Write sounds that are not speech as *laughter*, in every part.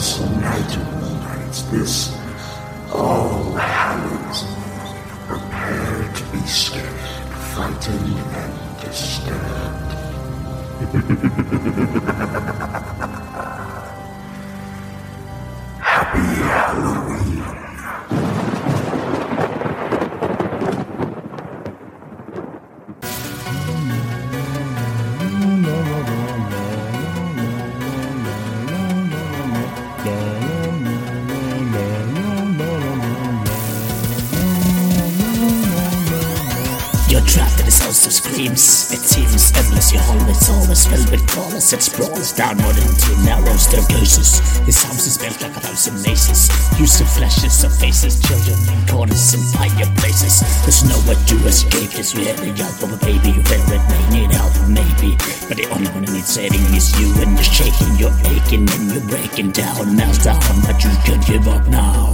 this night of nights, this All Hallows, prepare to be scared, frightened, and disturbed. *laughs* endless. Your hall is always filled with crawlers. It sprawls downward into narrow staircases. This house is built like a thousand mazes. Use of flashes of faces, children in corners and fireplaces. There's nowhere to escape. Just the out of a baby. You fear it may need help, maybe. But the only one who needs saving is you. And you're shaking, you're aching, and you're breaking down. Meltdown, but you can't give up now.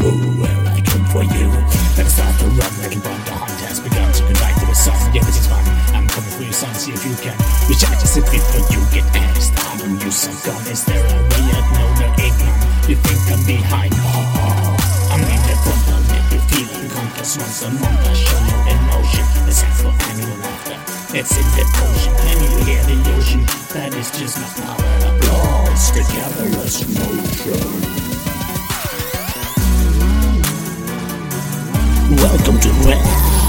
Oh, where I come for you. Better start to run, little one. The hunt has begun to goodbye to the sun. Yeah, this is fun. I'm for you, son. See if you can. Reach out just a bit before you get axed. I don't use some gun. Is there a way out? No, there ain't. You think I'm behind? Oh. I'm in the front. I'll you feel unconscious once a month. I show you emotion. It's time for annual laughter. It's in the ocean. Can you hear the ocean? That is just my power and applause. Together as motion. Welcome to Red.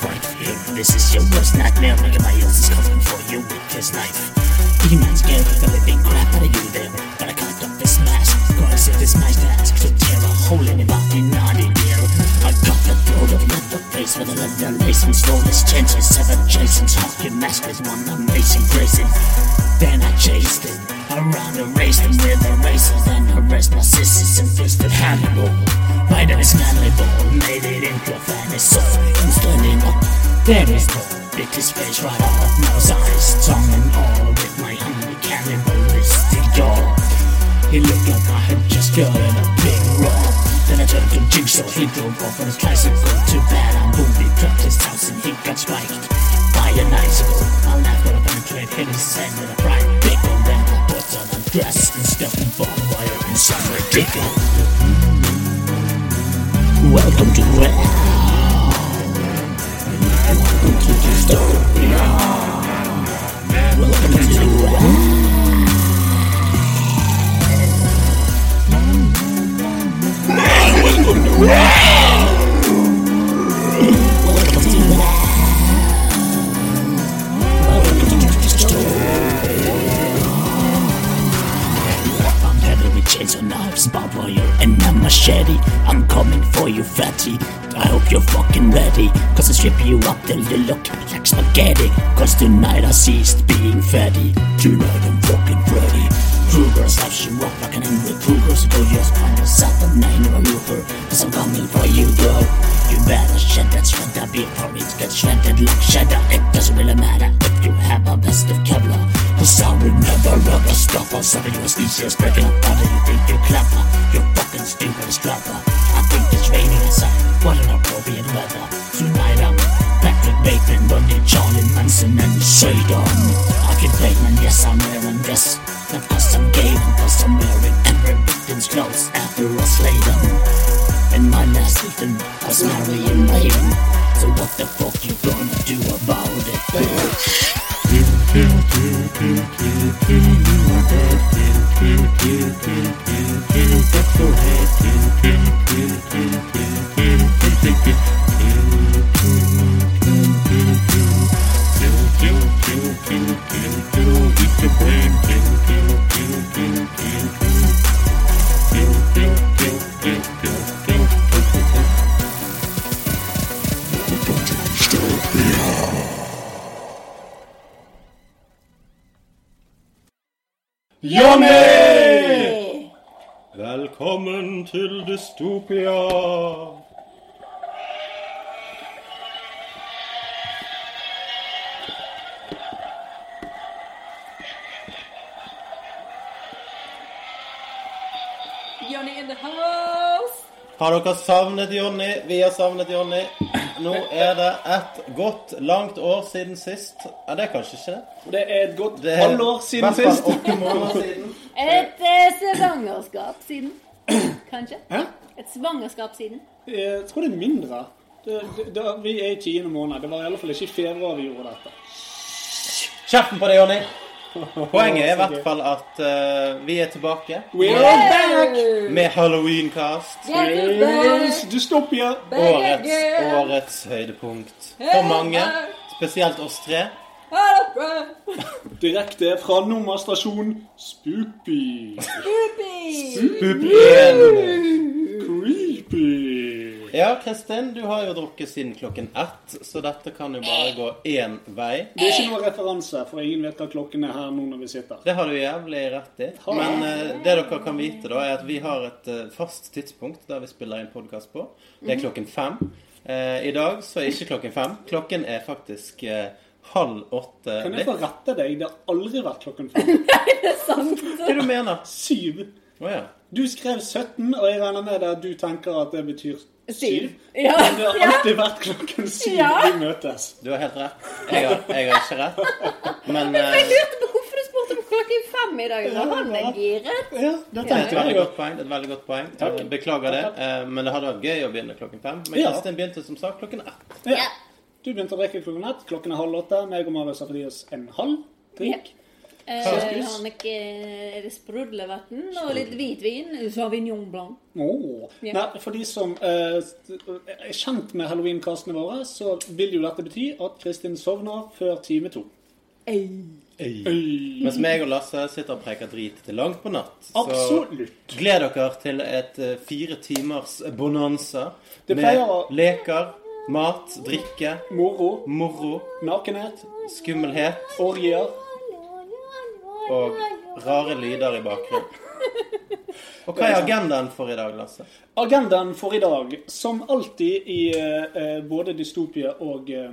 Fright fear. This is your worst nightmare. Everybody else is coming for you with this knife. Demons of the living crap out of you there. Cause it is my task to tear a hole in naughty dear. I cut the throat of leather face with a leather lacings. Roll his chances, seven chasins. Hawk your mask with one amazing grazing. Then I chased him around and raced him with a razor. Then my sisters and fisted Hannibal. Right on his manly ball, made it into a fan. His soul, and standing up. There is bit his face right off. Nose, eyes, tongue, and all with my hungry cannibalistic jaw. He looked like I had just gotten a big roll. Then I turned to Jigsaw, he drove off on his tricycle. Too bad I'm booby, trapped his house and he got spiked by an icicle. I laughed at a penetrate, hit his head with a fried pickle. Then I put on a dress and stuffed a barbed wire in some ridiculous. Welcome to Red. Welcome to Dystopia. Welcome to Red. Chains and knives, barbed wire, and a machete. I'm coming for you, fatty. I hope you're fucking ready. Cause I strip you up till you look like spaghetti. Cause tonight I ceased being fatty. Tonight I'm fucking Freddy. Krueger slaps you up like an angry cougar. So go just find yourself a name or a looper. Cause I'm coming for you, girl. You better shed that shredder before it gets shredded like cheddar. It doesn't really matter if you have a vest of Kevlar. Cause I will never ever stop us. Some of your species breaking up under you think you're clever. You're fucking stupid as clever. I think it's raining outside. What an appropriate weather. Tonight I'm Patrick Bateman, Bundy, Charlie Manson, and Shadon. I can Bateman, yes, I'm wearing this. Not cause I'm gay, but cause I'm wearing every victim's clothes after I slay them. And my last victim was Marion Raven. So what the fuck you gonna do about it, bitch? Jonny! Velkommen til Dystopia. Jonny in the house. Har dere savnet Jonny? Vi har savnet Jonny. Nå er det et godt, langt år siden sist. Ja, det er kanskje ikke det. Det er et godt Det er halvår siden sist. åtte måneder *laughs* siden. Et eh, svangerskap siden. Kanskje? Hæ? Et svangerskap siden. Jeg tror det er mindre. Det, det, det, vi er i tiende måned. Det var i alle fall ikke i februar vi gjorde dette. Kjeften på deg, Jonny. Poenget er i hvert fall at uh, vi er tilbake We are back! med Halloween-cast. Yes, Dystopia. Årets, årets høydepunkt for mange. Spesielt oss tre. Direkte fra nummerstasjon Spoopy. Creepy. Ja, Kristin, du har jo drukket siden klokken ett, så dette kan jo bare gå én vei. Det er ikke noen referanse, for ingen vet hva klokken er her nå når vi sitter. Det har du jævlig rett i. Men uh, det dere kan vite, da, er at vi har et uh, fast tidspunkt der vi spiller inn podkast på. Det er klokken fem. Uh, I dag så er ikke klokken fem. Klokken er faktisk halv åtte. Kan jeg få rette deg? Det har aldri vært klokken fem. *laughs* Nei, det er sant. Hva du mener Syv. Oh, ja. Du skrev 17, og jeg regner med at du tenker at det betyr syv. Ja. Men det har alltid vært klokken syv Ja. vi møtes. Du har helt rett. Jeg har, jeg har ikke rett. Men Jeg eh, lurte på hvorfor du spurte om klokken fem i dag. Så han er giret. Ja, det det er et veldig godt poeng. Det er et veldig godt poeng. Takk. Eh, Beklager det. eh, Men det hadde vært gøy å begynne klokken fem. Men Ja. Kristin begynte som sagt klokken ett. Ja. Du begynte å drikke klokken ett. Klokken er halv åtte. Meg og Marius har fått i oss en halv drink. Eh, har nok eh, sprudlevann og litt hvitvin. Sauvignon blanc. Oh. Yeah. Nei, for de som eh, er kjent med halloween-kastene våre, så vil jo dette bety at Kristin sovner før time to. Øy. Mens meg og Lasse sitter og preker drit til langt på natt. Så Absolutt. gled dere til et uh, fire timers bonanza Det med å- leker, mat, drikke, Moro, moro, nakenhet, skummelhet orgier. Og rare lyder i bakgrunnen. Og hva er agendaen for i dag, Lasse? Agendaen for i dag, som alltid i eh, eh, både dystopia og eh,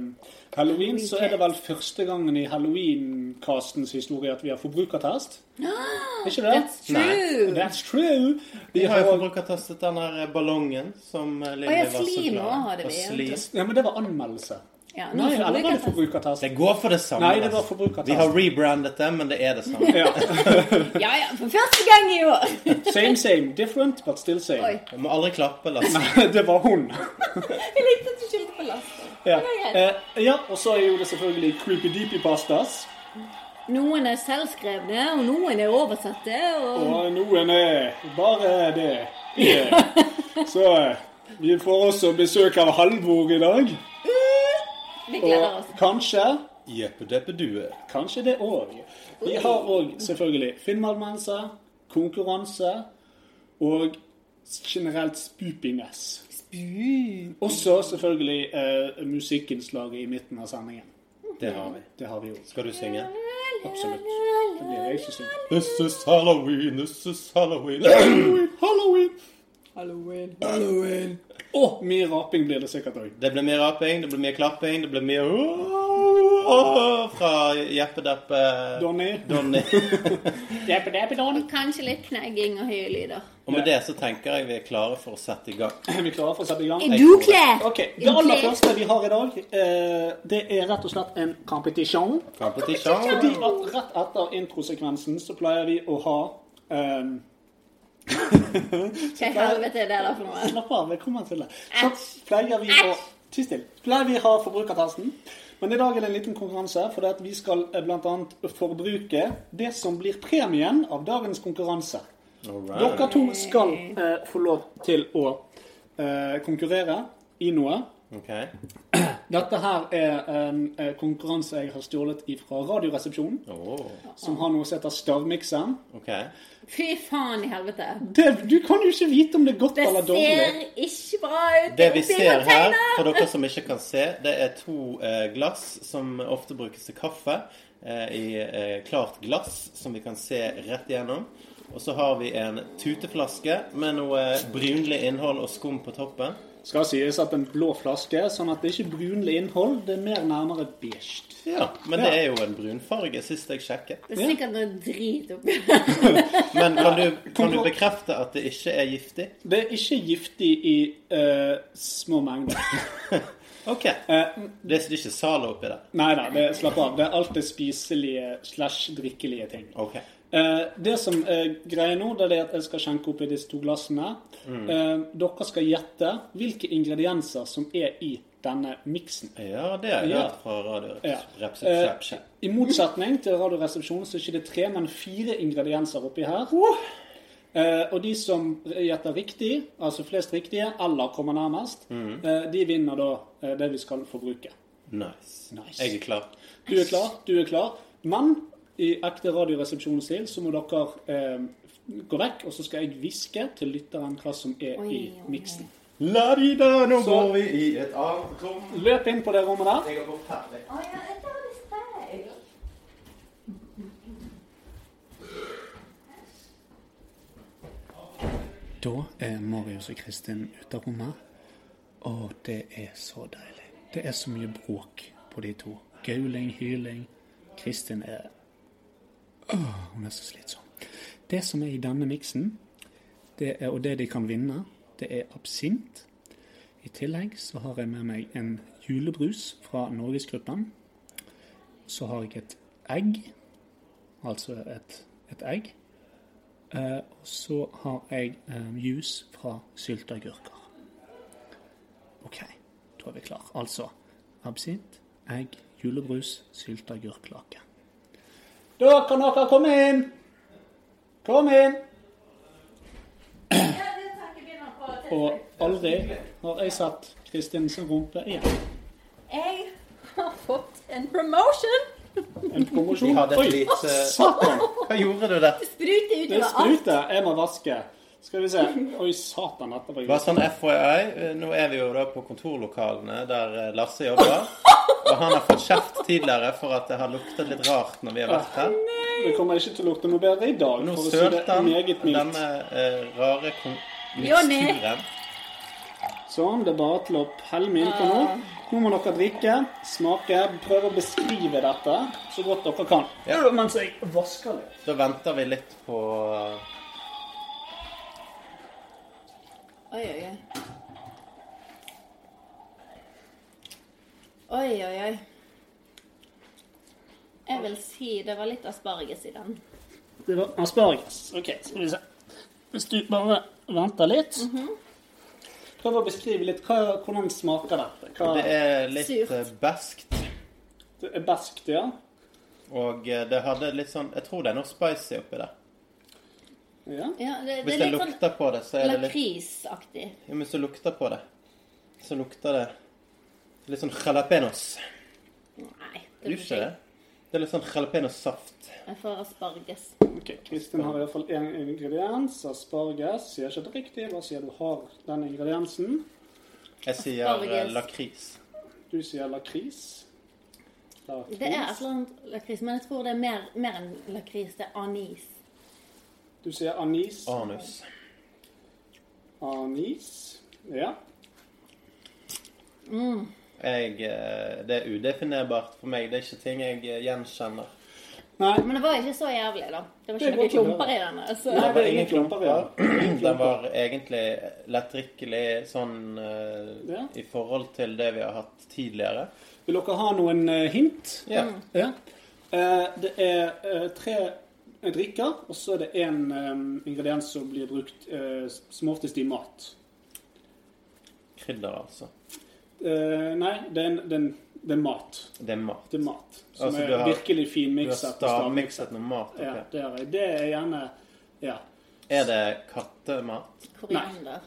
halloween, så er det vel første gangen i halloween-castens historie at vi har forbrukertest. Er ikke det? That's true. That's true. Vi har jo forbrukertestet den der ballongen som eh, Lilly var så glad Og vi, slim. Ja, men det var anmeldelse. Ja, Nei, eller var det forbrukertest. Det går for det samme. Nei, det var altså. forbrukertest. Vi har rebrandet det, men det er det samme. Ja. *laughs* Ja, ja, for første gang i år. *laughs* Same, same. Different, but still same. Oi, Jeg må aldri klappe, Lasse. Nei, *laughs* det var hun. jeg likte at du skyldte på Lasse. Ja, eh, ja og så er jo det selvfølgelig creepy deepy pastas. Noen er selvskrevne, og noen er oversatte, og Og noen er bare det. Yeah. Så eh, vi får også besøk av Halvor i dag. gleder Og kanskje Jeppedeppedue. Kanskje det òg. Vi har òg selvfølgelig filmanmeldelse, konkurranse og generelt spoopiness. Også selvfølgelig eh, musikkinnslaget i midten av sendingen. Det har vi. Det har vi jo. Skal du synge? Absolutt. Det blir jeg som synger. This is Halloween, this is Halloween. Halloween! Halloween! Og mye raping blir det sikkert òg. Det blir mye raping, det blir mye klapping, det blir mye «Åh» fra Jeppedeppe Donny. *laughs* Donny. Og kanskje litt knegging og høye lyder. Og med det så tenker jeg vi er klare for å sette i gang. *clears throat* vi Er klare for å sette i gang? Er du klar? Ok, Det aller første vi har i dag, eh, det er rett og slett en competition. Competition. Fordi at rett etter introsekvensen så pleier vi å ha ehm, *laughs* Hva i helvete er det der for noe? Slapp av, velkommen kommer til det. Så pleier vi å Ti stille. Pleier vi å ha forbrukertesten. Men i dag er det en liten konkurranse, for det at vi skal bl.a. blant annet forbruke det som blir premien av dagens konkurranse. Alright. Dere to skal eh, få lov til å eh, konkurrere i noe. Ok. Dette her er en eh, konkurranse jeg har stjålet fra Radioresepsjonen, Oh. som har noe som heter Stavmikseren. Okay. Fy faen i helvete. Det, du kan jo ikke vite om det er godt Det eller ser ikke bra ut. Det vi ser her, for dere som ikke kan se, det er to eh, glass som ofte brukes til kaffe. Eh, I klart glass som vi kan se rett igjennom. Og så har vi en tuteflaske med noe brunlig innhold og skum på toppen. Skal sies at en blå flaske, sånn at det ikke er brunlig innhold, det er mer nærmere beige. Ja, men det er jo en brunfarge, sist jeg sjekket. Det er sikkert noe drit oppi *laughs* Men kan du, kan du bekrefte at det ikke er giftig? Det er ikke giftig i uh, små mengder. *laughs* Ok. Uh, Det er ikke Zalo oppi der? nei da, slapp av. Det er alt det spiselige slash drikkelige ting. Ok. Eh, det som er greia nå, det er at jeg skal skjenke oppi disse to glassene. Mm. dere skal gjette hvilke ingredienser som er i denne miksen. Ja, det har jeg Ja. hørt fra Radio Ja. I motsetning til Radioresepsjonen så er det ikke tre, men fire ingredienser oppi her. Oh. og de som gjetter riktig, altså flest riktige, eller kommer nærmest, mm. de vinner da eh, det vi skal forbruke. Nice. Nice. Jeg er klar. Du er klar, du er klar. Men i ekte Radioresepsjonsstil så må dere eh, gå vekk, og så skal jeg hviske til lytteren hva som er Oi, i oi, oi. miksen. La-di-da, nå Så- går vi i et annet rom. Løp inn på det rommet der. Jeg ja, dette har vi speil. Da er Marius og Kristin ute av rommet. Og det er så deilig. Det er så mye bråk på de to. Gauling, hyling. Kristin er Åh, hun er så slitsom. Det som er i denne miksen, og det de kan vinne, det er absint. I tillegg så har jeg med meg en julebrus fra Norgesgruppen. Så har jeg et egg, altså et, et egg. Eh, så har jeg eh, juice fra sylteagurker. OK, da er vi klar. Altså absint, egg, julebrus, sylteagurklake. Da kan dere komme inn! Kom inn! Og aldri har jeg sett Kristins rumpe igjen. Jeg har fått en promotion! En promosjon. Oi, lite satan! Hva gjorde du der? Spruter Det utover alt. spruter. Jeg må vaske. Skal vi se. Oi, satan. Dette var Bare sånn FYI, nå er vi jo da på kontorlokalene der eh, Lasse jobber. *laughs* Og han har fått kjeft tidligere for at det har luktet litt rart når vi har vært her. Det kommer ikke til å lukte noe bedre i dag. Nå sølte han denne eh, rare miksturen. Sånn, det er bare til å pelle meg innpå nå. Nå må dere drikke, smake, prøve å beskrive dette så godt dere kan. Ja. Mens jeg vasker litt. Da venter vi litt på Oi, oi, oi. Oi, oi, oi. Jeg vil si det var litt asparges i den. Det var asparges. OK, skal vi se. Hvis du bare venter litt Prøv å beskrive litt hva, hvordan smaker dette. Hva, Det er litt Surt. eh, beskt. det er beskt, ja? Og eh, det hadde litt sånn Jeg tror det er noe spicy oppi der. ja. Ja, det, det Hvis er jeg sånn lukter på det, så er det litt lakrisaktig. Ja, men så lukter på det, så lukter det litt sånn jalapeños. Nei, det blir ikke det? Det er litt sånn jalapeños-saft. Jeg får asparges. Ok, Kristin har iallfall én ingrediens. Asparges. Sier ikke det riktig. Hva sier du har den ingrediensen? Jeg sier eh, Asparges. lakris. Du sier lakris. lakris. Det er et eller annet lakris, men jeg tror det er mer, mer enn lakris. Det er anis. Du sier anis. Anus. Anis. Ja. Jeg, eh, det er udefinerbart for meg. Det er ikke ting jeg eh, gjenkjenner. Nei, Men det var ikke så jævlig, da. Det var Det ikke noen godt klumper i denne. Altså. Nei, det var ingen klumper i den. *clears throat* Den var egentlig lettdrikkelig sånn uh, Ja. i forhold til det vi har hatt tidligere. Vil dere ha noen hint? Ja. Ja. Uh, det er uh, tre drikker, og så er det én ingrediens som blir brukt som oftest i mat. Krydder, altså. Eh, nei, det er, en, det, er en, det er mat. Det er mat. Det er mat. Som Altså, er har- virkelig Du har stavmikset noe mat Ja, det det er, det er gjerne Ja. Er det kattemat? Koriander.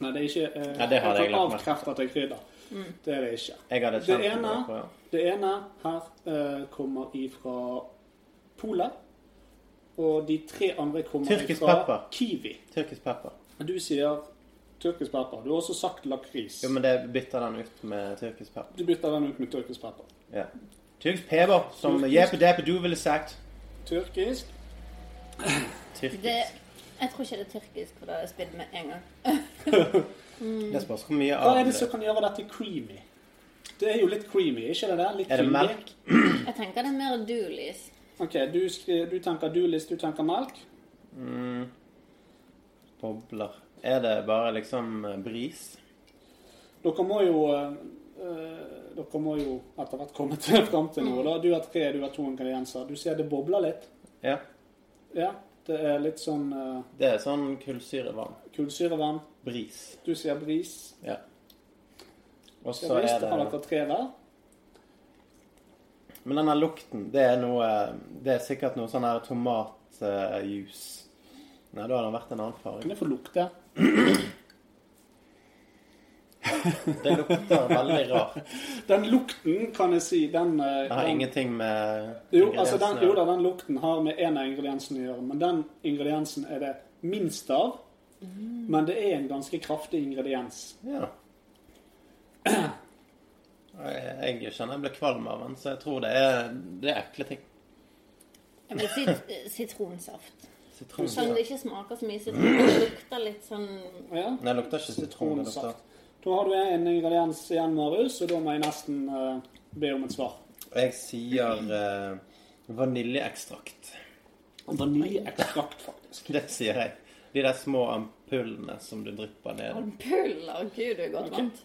Nei, det er ikke uh, Nei, det hadde jeg kan avkrefte at det er krydder. Det er det ikke. Jeg hadde Det ene, på ja. det ene her uh, kommer ifra Polet. Og de tre andre kommer Tyrkisk ifra pepper. Kiwi. Tyrkisk pepper. Du sier tyrkisk pepper. Du har også sagt lakris. Jo, men det bytter den ut med tyrkisk pepper. Du bytter den ut med tyrkisk pepper. Ja. Tyrkisk pepper, som. Jeppe Deppe du ville sagt. Tyrkisk. Tyrkisk. Det, jeg tror ikke det er tyrkisk, for det har jeg spilt med en gang. *laughs* Det spørs hvor mye Hva er det som kan gjøre dette creamy? Det er jo litt creamy, ikke det der? Litt Er det creamy. melk? *clears throat* Jeg tenker det er mer dulis. Ok, du, du tenker Dulis, du tenker melk. Bobler. Er det bare liksom eh, bris? Dere må jo eh, eh, Dere må jo etter hvert komme til *laughs* fram til noe. da. Du har tre, du har to ingredienser. Du ser det bobler litt. Ja. Ja, det er litt sånn uh, Det er sånn kullsyrevann. kullsyrevann. Bris. Du sier bris. Ja. Og så er det har dere tre hver. Men denne lukten, det er noe Det er sikkert noe sånn her tomatjus. Nei, da har den vært en annen farge. Kan jeg få lukte? Det lukter veldig rart. Den lukten, kan jeg si, den, eh, Det har den ingenting med Jo, altså den, jo da, den lukten har med en av ingrediensene å gjøre, men den ingrediensen er det minst av. Men det er en ganske kraftig ingrediens. Ja. Jeg jeg kjenner jeg blir kvalm av den, så jeg tror det er, det er ekle ting. Jeg vil si eh, sitronsaft. Sitron. Selv om det ikke smaker så mye sitron, det lukter litt sånn Ja, Nei, det lukter ikke sitron. Det lukter sitronsaft. Da har du en ingrediens igjen, Marius, og da må jeg nesten uh, be om et svar. Jeg sier uh, vaniljeekstrakt. Vaniljeekstrakt, faktisk. *laughs* Det sier jeg. De der små ampullene som du drypper ned. Ampuller? Gud, du er godt vant.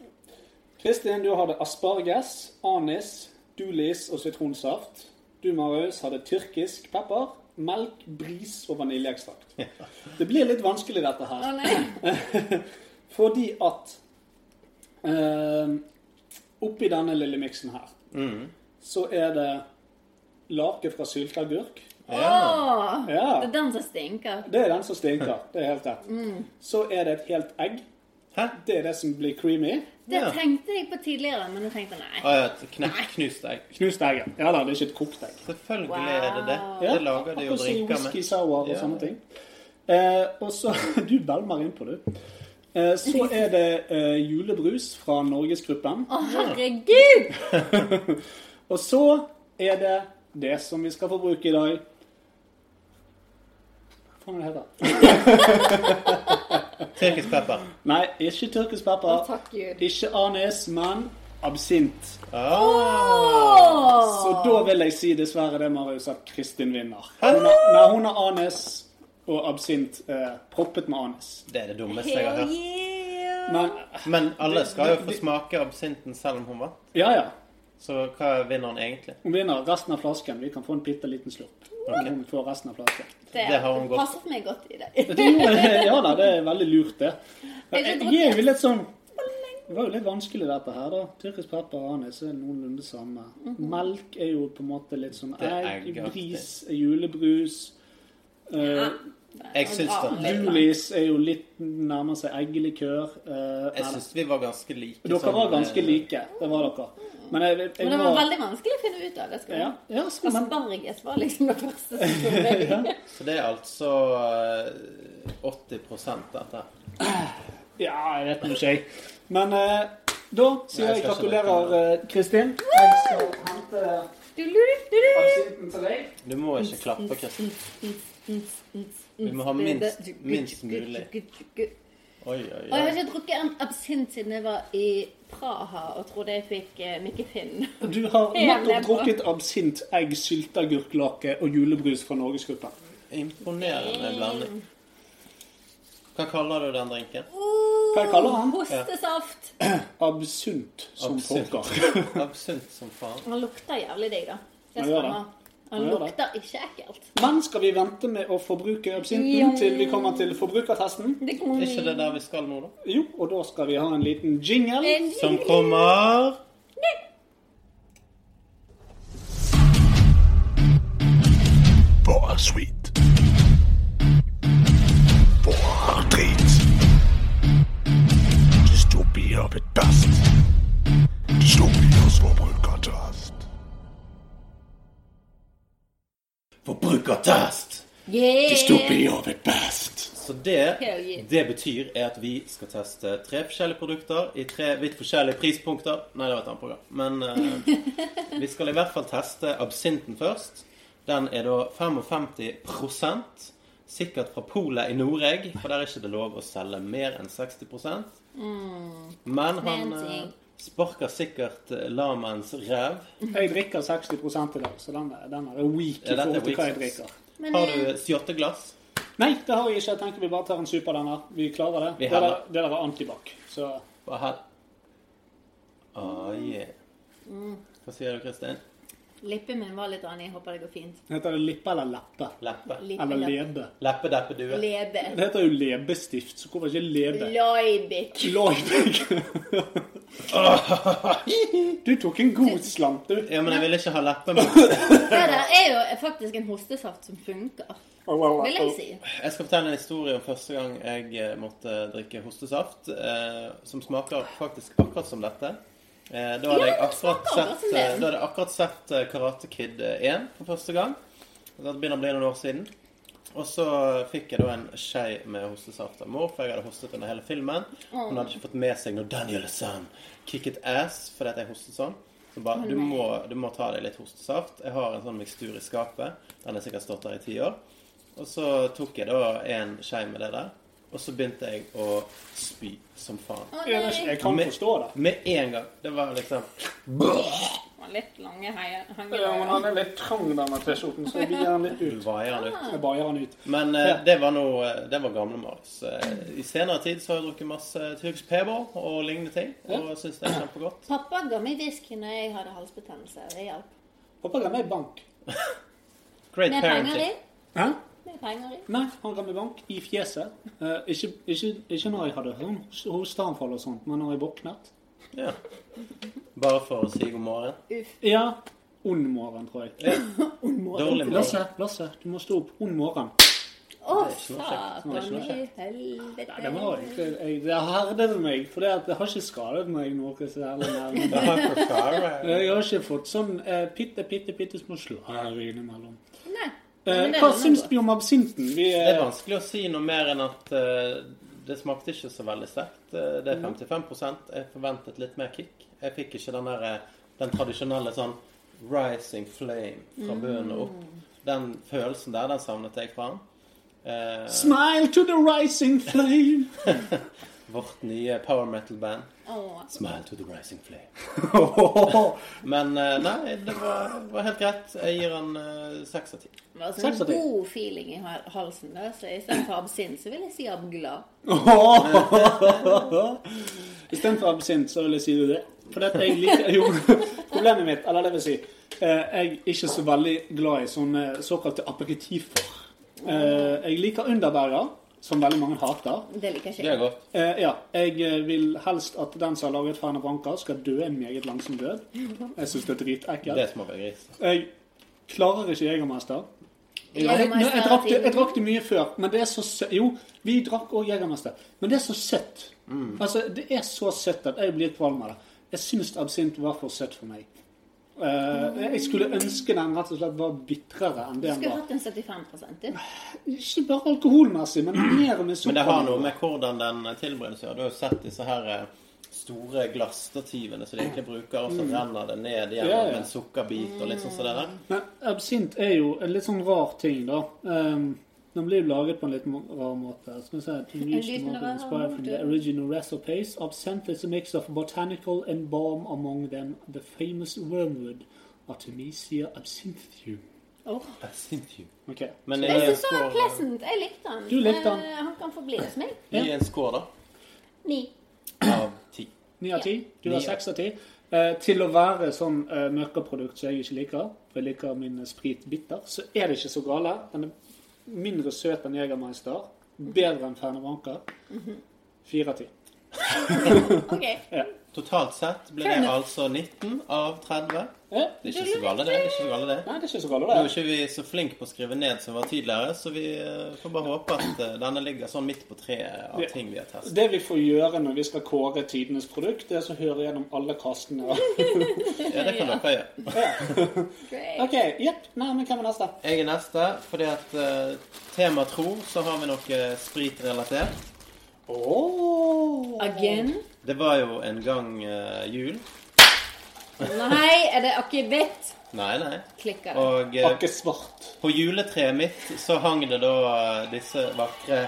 Kristin, du hadde asparges, anis, dulis og sitronsaft. Du, Marius, hadde tyrkisk pepper, melk, bris og vaniljeekstrakt. Det blir litt vanskelig, dette her. Å. *laughs* Fordi at eh, oppi denne lille miksen her, Mm. så er det lake fra sylteagurk. Åh, Ja, det er den som stinker. det er den som stinker. Det er helt rett. Så er det et helt egg. Hæ? Det er det som blir creamy. Det Ja. tenkte jeg på tidligere, men jeg tenkte nei. Ah, ja, et knust egg. Knust egg. Ja da, det er ikke et kokt egg. Selvfølgelig er det det. Det Det lager de jo akkurat som drinker whisky med. sour og Ja. sånne ting. Eh, og så *laughs* Du belmer innpå, du. Eh, så *laughs* er det eh, julebrus fra Norgesgruppen. Å, herregud! *laughs* Og så er det det som vi skal få bruke i dag. Hva faen er det heter? Tyrkisk pepper. Nei, ikke tyrkisk pepper. Å, takk Gud. Ikke anis, men absint. Ah, Oh. Så da vil jeg si dessverre det, Marius, at Kristin vinner. Hun har, nei, hun har anis og absint eh, proppet med anis. det er det dummeste jeg har hørt. yeah! Men Men alle skal jo få smake absinten selv om hun vant. ja, ja. Så hva vinner hun egentlig? Hun vinner resten av flasken. Vi kan få en bitte liten slurp. Men Hun får resten av flasken. Det, Det har hun godt. passet meg godt i det. Ja da, det er veldig lurt, det. Jeg Jeg er jo litt sånn Det var jo litt vanskelig, dette her, da. Tyrkisk pepper og anis er noenlunde samme. Mm -hmm. Melk er jo på en måte litt sånn egg. Bris julebrus. Uh, Jeg syns det. Julis er jo litt nærmer seg eggelikør. Uh, Jeg syns vi var ganske like. dere sånn, var ganske eh, like. Det var dere. Men jeg, jeg, Men det var veldig vanskelig å finne ut av det. Skal ja, ja, Asparges var liksom det første som slo *laughs* meg. Så det er altså eh, 80 dette. Ja, jeg vet nå ikke, jeg. Men uh, da sier jeg jeg gratulerer, eh, Kristin. Jeg skal hente Du, du, du, du. absinten til deg. Du må ikke klappe, Kristin. Vi må ha minst, minst mulig. Oi, oi, Og jeg har ikke drukket en absint siden jeg var i Praha og trodde jeg fikk eh, Mikke Finn. Du har *laughs* nettopp drukket absint, egg, sylteagurklake og julebrus fra Norgesgruppen. Imponerende blanding. Hva kaller du den drinken? Hva jeg kaller han? Hostesaft. *clears throat* Absunt som Absint. pokker. Absint som faen. Han lukter jævlig digg, da. Det Han gjør det. stemmer. Han lukter ikke ekkelt. Men skal vi vente med å forbruke absinten til vi kommer til forbrukertesten? Det kommer Er ikke det der vi skal nå, da? Jo, og da skal vi ha en liten jingle. En Som kommer Bare sweet. Bare drit. Dystopier vet best. Dystopiers forbrukertest. Forbrukertest! Yeah! of vet best. Så det det betyr er at vi skal teste tre forskjellige produkter i tre vidt forskjellige prispunkter. Nei, det var et annet program. Men uh, vi skal i hvert fall teste absinten først. Den er da 55% Sikkert fra polet i Noreg, for der er ikke det lov å selge mer enn 60 Men han Fancy. Sparker sikkert eh, lamaens ræv. Jeg drikker 60 i dag, så den, den er weak i forhold til hva jeg drikker. Men Har eh, du sjotteglass? Nei, det har jeg ikke. Jeg tenker vi bare tar en sup av den her. Vi klarer det. Vi Det der, var det der er antibac. Så Hva? Ah, yeah. Hva sier du, Kristin? Lippen min var litt annen. Jeg håper det går fint. heter det lippe eller leppe? Leppe? Lippe, Eller lebe? Leppe, deppe, due? Lebe. Det heter jo lebestift, så hvorfor ikke lebe? Loibik. Loibik. *laughs* Du tok en god slant, du. Ja, men jeg ville ikke ha leppe min. Det der er jo faktisk en hostesaft som funker, vil jeg si. Jeg skal fortelle en historie om første gang jeg eh, måtte drikke hostesaft, eh, som smaker faktisk akkurat som dette. Eh, da, hadde Ja, akkurat sett, eh, da hadde jeg akkurat sett eh, Karate Kid eh, 1 for første gang. Det begynner å bli noen år siden. Og så fikk jeg da en skje med hostesaft av mor, for jeg hadde hostet under hele filmen. Hun hadde ikke fått med seg når Daniel Sun kicket ass fordi at jeg hostet sånn. Så bare, du må, du må ta deg litt hostesaft. Jeg har en sånn mikstur i skapet. Den har sikkert stått der i ti år. Og så tok jeg da en skje med det der. Og så begynte jeg å spy som faen. Å nei. Jeg kan Med- forstå det. Med en gang. Det var liksom Han var Litt lange heier- Ja, men han er litt trang, denne T-skjorten, så jeg bier han litt ut. vaier den ut. Jeg baier han ut. Men eh, det var noe Det var gamle Marius. Eh, I senere tid så har jeg drukket masse Turks Pebble og lignende ting. Og syns det er kjempegodt. Pappa ga meg whisky når jeg hadde halsbetennelse. Det hjalp. Pappa ga meg bank. Great Med penger i. parenting. Hæ? Med penger i. Nei, han ga meg bank i fjeset. Eh, ikke, ikke, ikke når jeg hadde sånn hosteanfall og sånt, men når jeg våknet. Ja. Bare for å si god morgen. Ja, ond morgen, tror jeg. *laughs* Dårlig morgen. Lasse, Lasse, du må stå opp. Ond morgen. Å, satan Det ikke noe i helvete. Nei, det var egentlig jeg, Det herdet meg, for det, det har ikke skadet meg noe særlig. *laughs* Det har jeg. Jeg har ikke fått sånn eh, bitte, bitte, bitte små slag innimellom. Hva syns vi om absinten? Vi, Det er eh, vanskelig å si noe mer enn at eh, det smakte ikke så veldig sterkt. Eh, Det er 55% Jeg forventet litt mer kick. Jeg fikk ikke den der eh, den tradisjonelle sånn rising flame fra bunnen og opp. Den følelsen der, den savnet jeg fra den. Eh, Smile to the rising flame. *laughs* vårt nye power metal-band. Oh. Smile to the rising flame. *laughs* Men eh, nei, det var, var helt greit. Jeg gir han eh, seks av ti. Det var en av sånn god feeling i hal- halsen. Da, så istedenfor absint, så vil jeg si abglad. *laughs* Istedenfor absint, så vil jeg si det. For dette jeg liker Jo, *laughs* problemet mitt, eller det vil si eh, Jeg er ikke så veldig glad i sånne såkalte aperitifer. Jeg liker underberger, som veldig mange hater. Det liker ikke Det er godt. Eh, ja, jeg eh, vil helst at den som har laget Ferner Branca, skal dø en meget langsom død. Jeg syns det er Det dritekkelt. smaker gris. Jeg klarer ikke Jegermester. Jeg, jeg, Jegermeister jeg, drakk det, jeg drakk det mye før, men det er så søtt Jo, vi drakk òg Jegermester, men det er så søtt. Altså, Det er så søtt at jeg blir kvalm av det. Jeg syns absint var for søtt for meg. Eh, jeg skulle ønske den rett og slett var bitrere enn det den skulle var. hatt en 75 du. Ikke bare alkoholmessig, men mer med sukker. Men det har noe med hvordan den tilberedes å gjøre. Du har jo sett disse her eh, store glassstativene som de egentlig bruker, og så renner det ned igjen Ja, ja. med en sukkerbit og litt sånn som det der. Men absint er jo en litt sånn rar ting, da. Um, den blir jo laget på en litt rar måte. Skal vi se, inspired from the original recipes. Absinthe is a mix of botanical and balm, among them the famous wormwood Artemisia absinthium. Oh. Absinthium. Okay. Men Jeg syns han var pleasant. Jeg likte han. Du likte han. Eh, han kan få bli hos meg. Gi en score, da. Ni. Av ti. Ni av ti. Du har seks av ti. Eh, til å være sånn uh, mørkeprodukt som jeg ikke liker, for jeg liker min eh, sprit bitter, så er det ikke så gale. Den er mindre søt enn Jegermeister. Bedre enn Fernet Branca. Fire av ti. *laughs* OK. Totalt sett ble det altså 19 av 30. Ja. Det er ikke så galt, det. det, er ikke så galt, det. Nei, det er ikke så gale, Nå er det. ikke vi så flinke på å skrive ned som vi var tidligere, så vi eh, får bare håpe at eh, denne ligger sånn midt på treet av ting vi har testet. Det vi får gjøre når vi skal kåre tidenes produkt, det er å høre gjennom alle kastene. *laughs* Ja, det kan dere gjøre. *laughs* *laughs* OK, jepp. Nei, men hvem er neste? Jeg er neste, fordi at uh, tema tro, så har vi noe spritrelatert. Oh. Again. Det var jo en gang uh, jul. Nei, er det akevitt? Nei, nei. Klikker det. Og eh, Akkesvart. på juletreet mitt så hang det da eh, disse vakre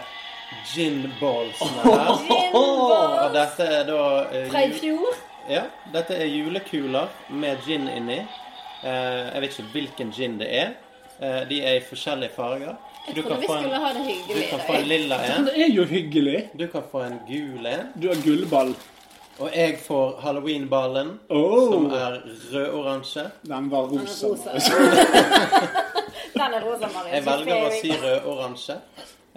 gin ballsene her. *laughs* Ginball Og dette er da eh, fra i jul- fjor. Ja, dette er julekuler med gin inni. Eh, jeg vet ikke hvilken gin det er. Eh, de er i forskjellige farger. Jeg trodde vi skulle en, ha det du kan få en lilla Men en. det er jo hyggelig. Du kan få en gul en. Du har gullball. Og jeg får halloweenballen, Oh, som er rød-oransje. den var Den er rosa. rosa. *laughs* Den er rosa, Marius. Jeg velger å si rød-oransje.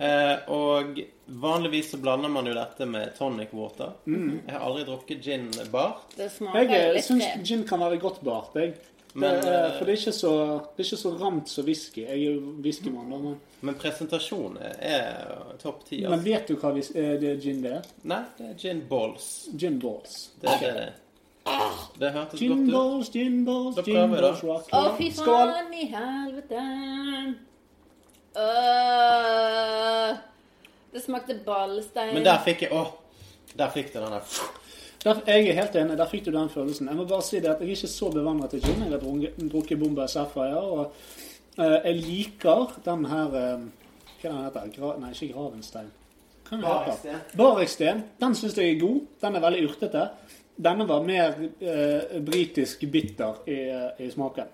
Eh, og vanligvis så blander man jo dette med tonic water. Jeg har aldri drukket gin bart. Jeg eh, syns gin kan være godt bart. Jeg. Det, Men, er- eh, for det er ikke så, det er ikke så ramt som whisky. Jeg er jo whiskymann. Men, Men presentasjonen er topp ti. men Altså. vet du hva vis- eh, det gin det er? Nei, det er gin balls. Gin balls. Det er det det er. Det hørtes Gin godt ut. balls, gin balls, Da gin balls rock. Å, fy Skål! faen i helvete. Uh, det smakte ballstein. Men der fikk jeg Å! Der fikk du den der. Der, jeg er helt enig. Der fikk du den følelsen. Jeg må bare si det at jeg er ikke så bevandret i gin. Jeg har drukket, Bomba Sapphire, og eh, jeg liker den her eh, Hva den heter Gra, Nei, ikke Gravenstein. Bareksten. den. Den syns jeg er god. Den er veldig urtete. Denne var mer eh, britisk bitter i, eh, i smaken.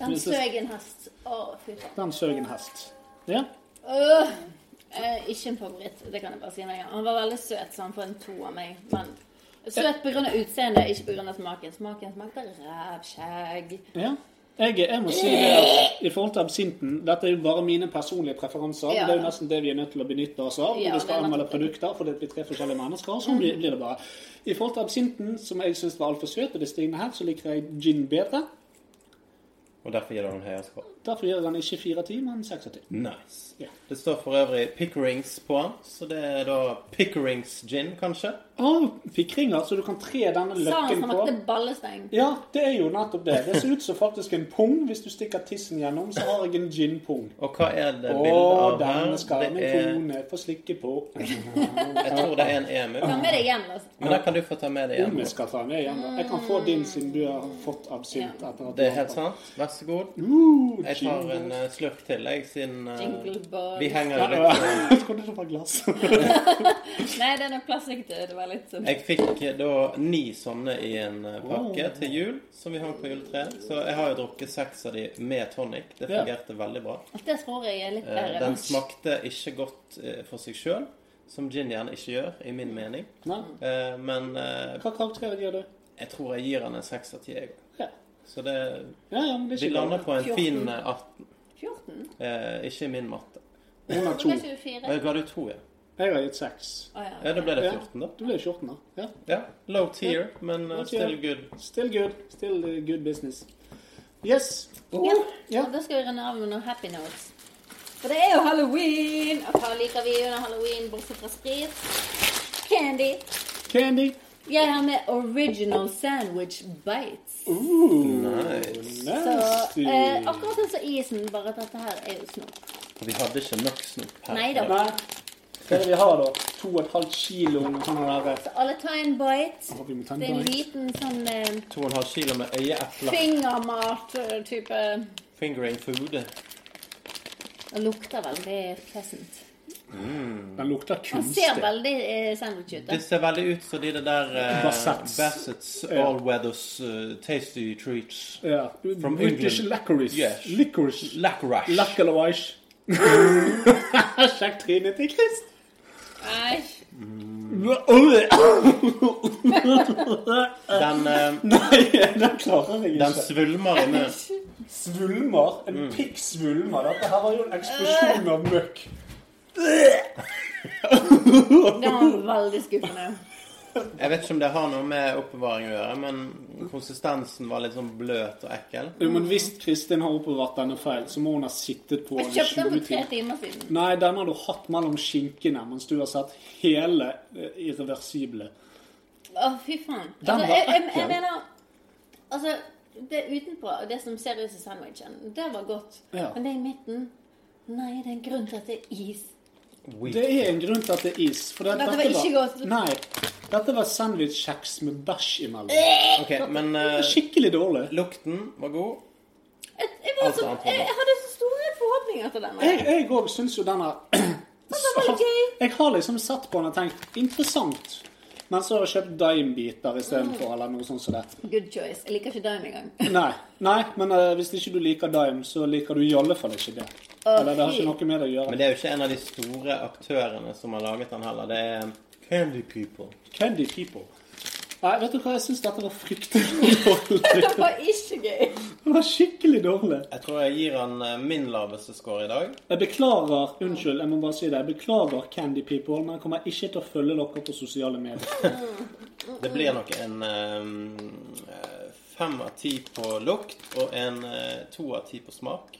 Den søg en hest. Å, fy faen. Den søg en hest. Ja. Eh, ikke en favoritt, det kan jeg bare si med en gang. Han var veldig søt, så han får en to av meg. Men søt pga. utseendet, ikke pga. smaken. Smaken smakte rævskjegg. ja. Jeg, jeg må si det at i forhold til absinten Dette er jo bare mine personlige preferanser. Ja. Det er jo nesten det vi er nødt til å benytte oss av når Ja, vi skal anmelde produkter. For det blir tre forskjellige mennesker. så Sånn blir, blir det bare. I forhold til absinten, som jeg syns var altfor søt, og det stigende her, så liker jeg gin bedre. Og derfor gir du den høyere score. Derfor gir jeg den ikke fire av ti, men seks av ti. Nice. Ja. Det står for øvrig Pickerings på den, så det er da Pickerings gin, kanskje? Å, pikringer, så du kan tre denne løkken Sa han som på. ballesteng. Ja, det er jo nettopp det. Det ser ut som faktisk en pung. Hvis du stikker tissen gjennom, så har jeg en gin-pung. Og hva er det bildet av her? denne skal min er, kone få slikke på. jeg tror det er en emu. Ta med deg hjem, altså. Men da kan du få ta med det Om hjem. jeg skal ta med hjem. Jeg kan få din siden du har fått absint. etter Det er helt sant. Vær så god. Uh, Jeg tar en uh, slurk til, jeg, siden uh, vi henger Ja, ja. litt *laughs* Jeg trodde det var glass. *laughs* Nei, det er nok plastikk til. Det var litt sånn Jeg fikk eh, da ni sånne i en pakke til jul, som vi hang på juletreet. Så jeg har jo drukket seks av de med tonic. Det Ja. fungerte veldig bra. Det tror jeg er litt bedre. Den smakte ikke godt for seg sjøl, som gin gjerne ikke gjør, i min mening. Nei. Men Hva karakter gir du? jeg tror jeg gir den en seks av ti. Ja. Så det Ja, ja, men det er Vi lander på en 14. fin eh, 18. 14? Eh, ikke i min matte. Hun har to. ikke? Eh, Ga du to, ja? Jeg har gitt seks. Å, ja. Ja, Da ble det Ja. 14, da. Du ble 14, da. Ja. Ja, Low tier, men eh, still good. Still good. Still uh, good business. Yes. Ja. Ja. Og da skal vi runde av med noen happy notes. For det er jo halloween! Og hva liker vi under halloween bortsett fra sprit? Candy. Candy. Jeg har med original sandwich bites. Ooh, Nice. Så eh, akkurat sånn som isen, bare at dette her er jo snop. Og vi hadde ikke nok snop her. Nei. Hva er det vi har, da? To og et halvt kilo med sånn der Så alle tar en bite. Å, vi må ta en Det er en bite. liten sånn eh, To og en halv kilo med øyeepler. fingermat-type Fingering food. Det lukter veldig pleasant. Den lukter Han ser veldig eh, sandwich ut. da. Det ser veldig ut som de der uh, Bassets. Bassets Ja. All Weathers uh, Tasty Treats. Ja. From British England. licorice. Yes. Licorice. Lacrash. Licorice. *laughs* Sjekk trynet til Chris. Nei, Den, eh, Nei, den klarer jeg den svulmer inne. Svulmer. En Mm. pikk svulmer. Dette her var jo en eksplosjon av møkk. Det var veldig skuffende. Jeg vet ikke om det har noe med oppbevaring å gjøre, men konsistensen var litt sånn bløt og ekkel. Jo, men hvis Kristin har oppbevart denne feil, så må hun ha sittet på Jeg den i kjøpte den for tre timer. siden. Nei, den har du hatt mellom skinkene mens du har sett hele eh, irreversible. Å, fy faen. Den Altså, var ekkel. jeg mener Altså, det utenpå, det som ser ut som sandwichen, det var godt. Ja. Men det i midten Nei, det er en grunn til at det er is. Weak. Det er en grunn til at det er is. For det, Dette var ikke godt. Nei. Dette var sandwichkjeks med bæsj imellom. Ok, men Det var skikkelig dårlig. lukten var god. Jeg, jeg, var så, jeg, jeg hadde så store forhåpninger til denne. Jeg òg syns jo denne så. Jeg har liksom sett på den og tenkt interessant. Men så har jeg kjøpt Dime-biter istedenfor, eller noe sånt som det. Good choice. Jeg liker ikke Dime engang. Nei, nei men uh, hvis ikke du liker Dime, så liker du i alle fall ikke det. Eller det har ikke noe med det å gjøre. Men det er jo ikke en av de store aktørene som har laget den heller. Det er Candy People. Candy People. Nei, vet du hva, jeg syns dette var fryktelig *laughs* dårlig. Det var ikke gøy. Det var skikkelig dårlig. Jeg tror jeg gir han eh, min laveste score i dag. Jeg beklager, unnskyld, jeg må bare si det. Jeg beklager Candy People, men jeg kommer ikke til å følge dere på sosiale medier. Det blir nok en um, fem av ti på lukt og en eh, to av ti på smak.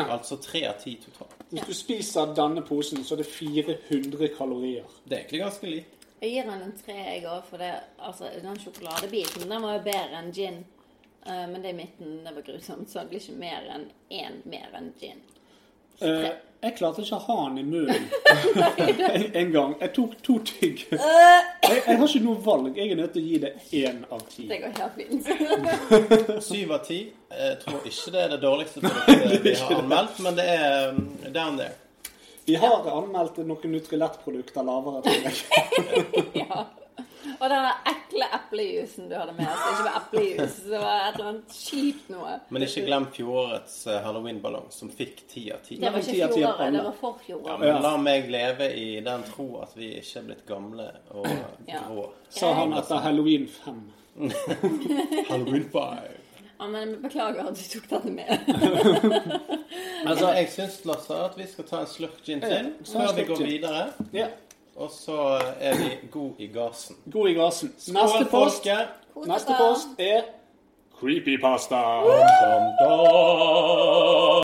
Altså tre av ti totalt. Hvis du spiser denne posen, så er det 400 kalorier. Det er egentlig ganske lite. Jeg gir den en tre, jeg òg, for det, altså, den sjokoladebiten den var jo bedre enn gin. Uh, men det i midten det var grusomt, så det blir ikke mer enn én mer enn gin. Eh, jeg klarte ikke å ha den i munnen *laughs* en, en gang. Jeg tok to tygg. Jeg, jeg har ikke noe valg. Jeg er nødt til å gi det én av ti. Det går helt fint. *laughs* Syv av ti. Jeg tror ikke det er det dårligste produktet *laughs* vi har anmeldt, men det er um, down there. Vi har anmeldt noen Nutrilett-produkter lavere, tror jeg. ja. Og den ekle eplejusen du hadde med, altså ikke var eplejus, det var et eller annet kjipt noe. Men ikke glem fjorårets eh, halloweenballong, som fikk ti av ti. Det var ikke fjoråret, det var for Ja, men la meg leve i den tro at vi ikke er blitt gamle og Ja. Sa han etter Halloween 5. *laughs* Halloween 5. Ja, men beklager at du tok denne med. *laughs* Altså, jeg syns, Lasse, at vi skal ta en slurk gin til før vi går videre. Ja. Og så er vi god i gassen. God i gassen. Neste post, neste post er Creepypasta. Dum, dum. Ten,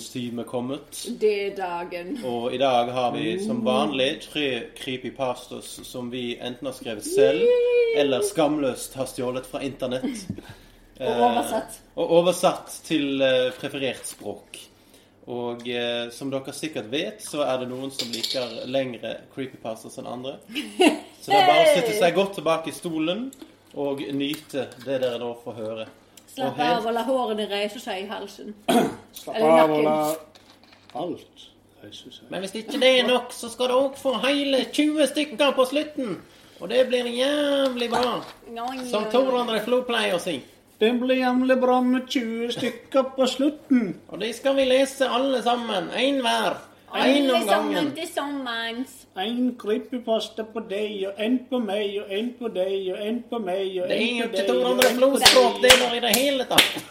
dommedagens time kommet. Det er dagen. Og i dag har vi som vanlig tre creepypastas som vi enten har skrevet selv eller skamløst har stjålet fra internett. *laughs* Og oversett. Og oversatt til eh, preferert språk. Og eh, som dere sikkert vet, så er det noen som liker lengre creepypastas enn andre. *laughs* Så det er bare å sitte seg godt tilbake i stolen og nyte det dere nå får høre. Slapp Og av og la hårene reise seg i halsen. *clears throat* Slapp Eller av og la alt reise seg. Men hvis ikke det er nok, så skal du òg få hele 20 stykker på slutten. Og det blir jævlig bra. Som Tor André Flo pleier å si. Det blir jævlig bra med 20 stykker på slutten. Og de skal vi lese alle sammen. Én hver. Én om gangen. til sommers. En creepypasta på deg, og en på meg, og en på deg, og en på meg, og en på deg, Det er jo ikke to andre blodspråk det der i det hele tatt.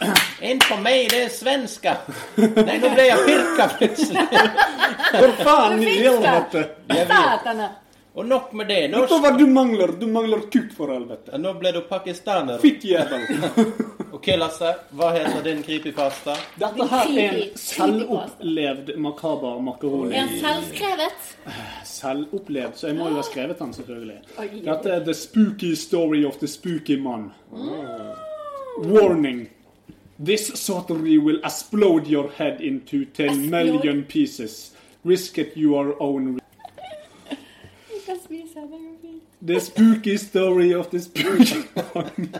En på meg, det er svenska. Nei, nå ble jeg pirka plutselig. *laughs* Hvor faen i helvete! Satana. Og nok med det. Vet du hva du mangler? Du mangler kuk, for helvete. nå ble du pakistaner. Fittjævel. *laughs* Ok, Lasse. Hva heter din creepypasta? Dette her er en selvopplevd makaber makaroni. Er den selvskrevet? Selvopplevd, så jeg må jo ha skrevet den, selvfølgelig. Dette er The Spooky Story of the Spooky Man. Warning. This sorcery will explode your head into 10 million pieces. Risk at your own risk. The spooky story of the spooky *laughs* one.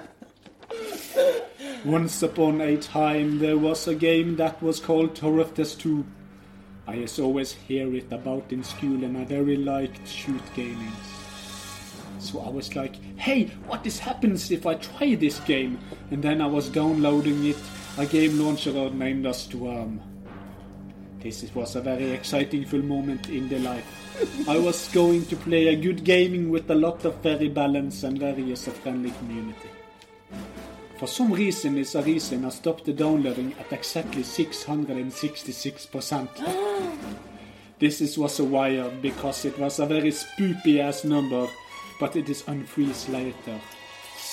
Once upon a time there was a game that was called Test 2. I has always hear it about in school and I very liked shoot gaming. So I was like, hey, what is happens if I try this game? And then I was downloading it, a game launcher named us Storm. This was a very exciting full moment in the life. I was going to play a good gaming with a lot of very balance and various a friendly community. For some reason is a reason I stopped the downloading at exactly 666%. this is was a wire because it was a very spoopy ass number, but it is unfreeze later.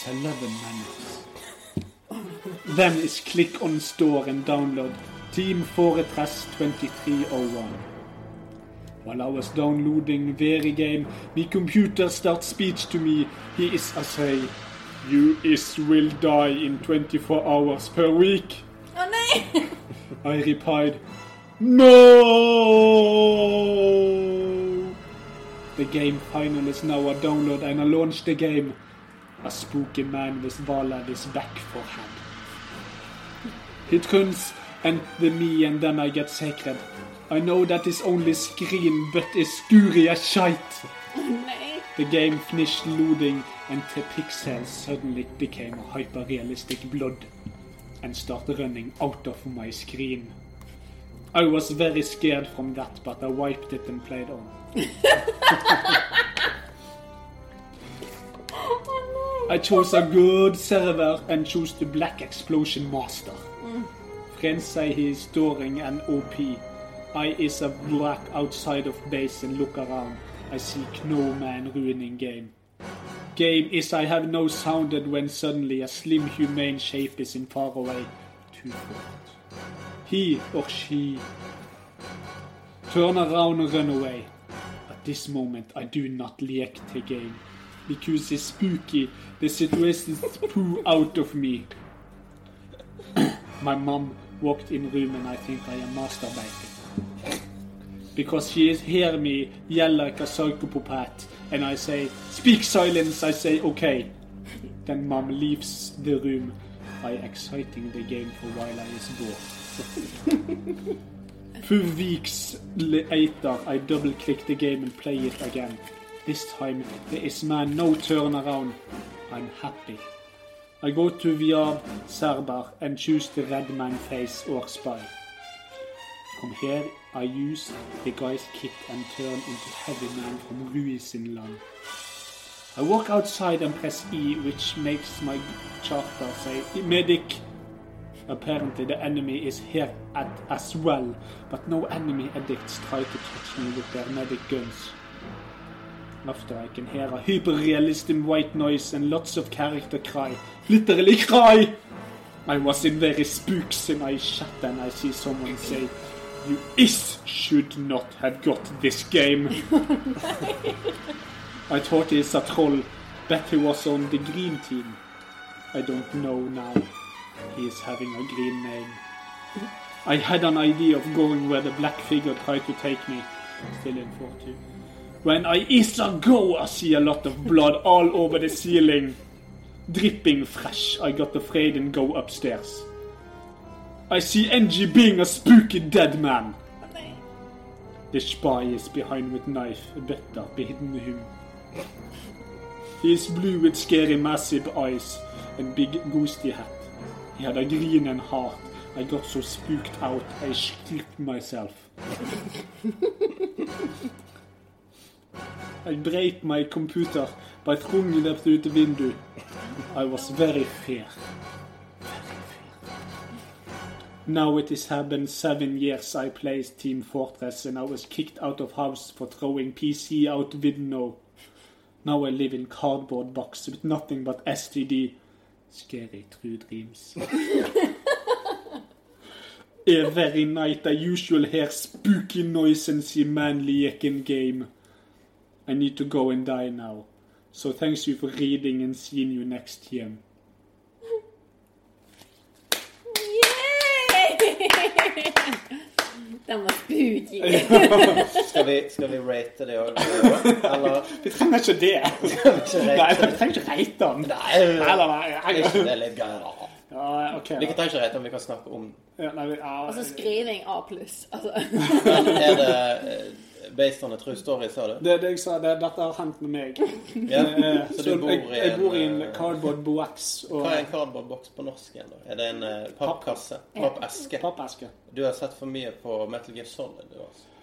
11 minutes. then is click on store and download Team Fortress 2301. While I was downloading very game, my computer starts speech to me. He is a say, you is will die in 24 hours per week. Oh, Å nei! *laughs* I replied, No! The game final is now a download and I launch the game. A spooky man with Valad is back for hand. He turns and the me and then I get sacred. I know that is only screen, but it's as shite. The game finished loading and the pixels suddenly became a hyper-realistic blood and started running out of my screen. I was very scared from that, but I wiped it and played on. *laughs* I chose a good server and chose the Black Explosion Master. Mm. Friends say he is storing an OP. I is a black outside of base and look around. I seek no man ruining game. Game is I have no sounded when suddenly a slim humane shape is in far away. Too fort. He or she turn around and run away. At this moment I do not like again. Because it's spooky, the situation is poo out of me. *coughs* My mom walked in room and I think I am masturbating. Because she is hear me yell like a psychopath and I say, speak silence, I say okay. Then mom leaves the room by exciting the game for while I is bored. *laughs* Two weeks later, I double click the game and play it again. This time, there is man no turn around. I'm happy. I go to VR server and choose the red man face or spy. From here, I use the guy's kit and turn into heavy man from Ruisinland. I walk outside and press E, which makes my charter say medic. Apparently, the enemy is here at as well, but no enemy addicts try to touch me with their medic guns. After I can hear a hyper-realistic white noise and lots of character cry. Literally cry! I was in very spooks and I shut and I see someone say, You is should not have got this game. *laughs* I thought he's a troll, bet he was on the green team. I don't know now. He is having a green name. I had an idea of going where the black figure tried to take me. Still in 40. When I is a go, I see a lot of blood all over the ceiling. Dripping fresh, I got afraid and go upstairs. I see NG being a spooky dead man. The spy is behind with knife, better behind him. He is blue with scary massive eyes and big ghosty hat. He had a green and heart. I got so spooked out I stripped myself. I break my computer by throwing it through the window. I was very fear. Now it has happened seven years I played Team Fortress and I was kicked out of house for throwing PC out window. Now I live in cardboard box with nothing but STD. Scary true dreams. *laughs* Every night I usually hear spooky noise and see man in game. I need to go and die now. So thanks you for reading and seeing you next year. Den var spooky. Skal vi, skal vi rate det òg? Eller Vi trenger ikke det. vi Nei, vi trenger ikke rate den. Nei, eller, nei, nei. er ikke det litt gøy? Ja, ok. Vi trenger ikke rate om vi kan snakke om Ja, nei, vi- ja, Altså skriving A pluss. Altså. Men er det eh, based on a true story, sa du? det, det jeg sa, det, dette har hendt med meg. *laughs* Ja. Eh, Så så du bor jeg, i jeg bor i en eh, cardboard box og Hva er en cardboard box på norsk igjen, da? Er det en eh, pappkasse? Pappeske? pappeske. Du har sett for mye på Metal Gear Solid, du altså.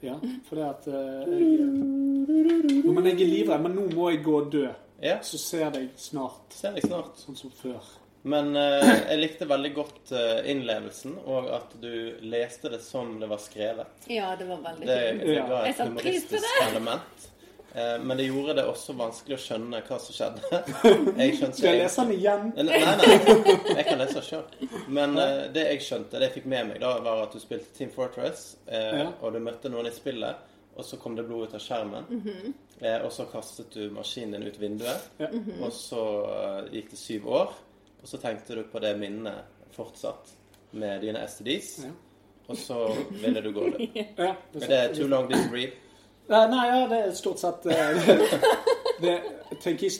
Ja, fordi at uh, jeg Jo, Men jeg er livredd. Men nå må jeg gå og dø. Ja, Så ser jeg snart, ser jeg snart. sånn som før. Men eh, jeg likte veldig godt eh, innlevelsen, og at du leste det som det var skrevet. Ja, det var veldig Det, fint. ga Jeg et satte pris på humoristisk element. Eh, men det gjorde det også vanskelig å skjønne hva som skjedde. *laughs* Jeg skjønte Skal jeg lese den igjen? Nei, nei, jeg kan lese sjøl. Men eh, det jeg skjønte, det jeg fikk med meg, da, var at du spilte Team Fortress, eh, Ja. og du møtte noen i spillet, og så kom det blod ut av skjermen. eh, og så kastet du maskinen din ut vinduet, Ja. og så eh, gikk det syv år. Og så tenkte du på det minnet fortsatt med dine STDs, Ja. og så ville du gå det. *laughs* Ja, Men det er too long didn't breathe. Nei, nei, ja, det er stort sett eh, *laughs* Det er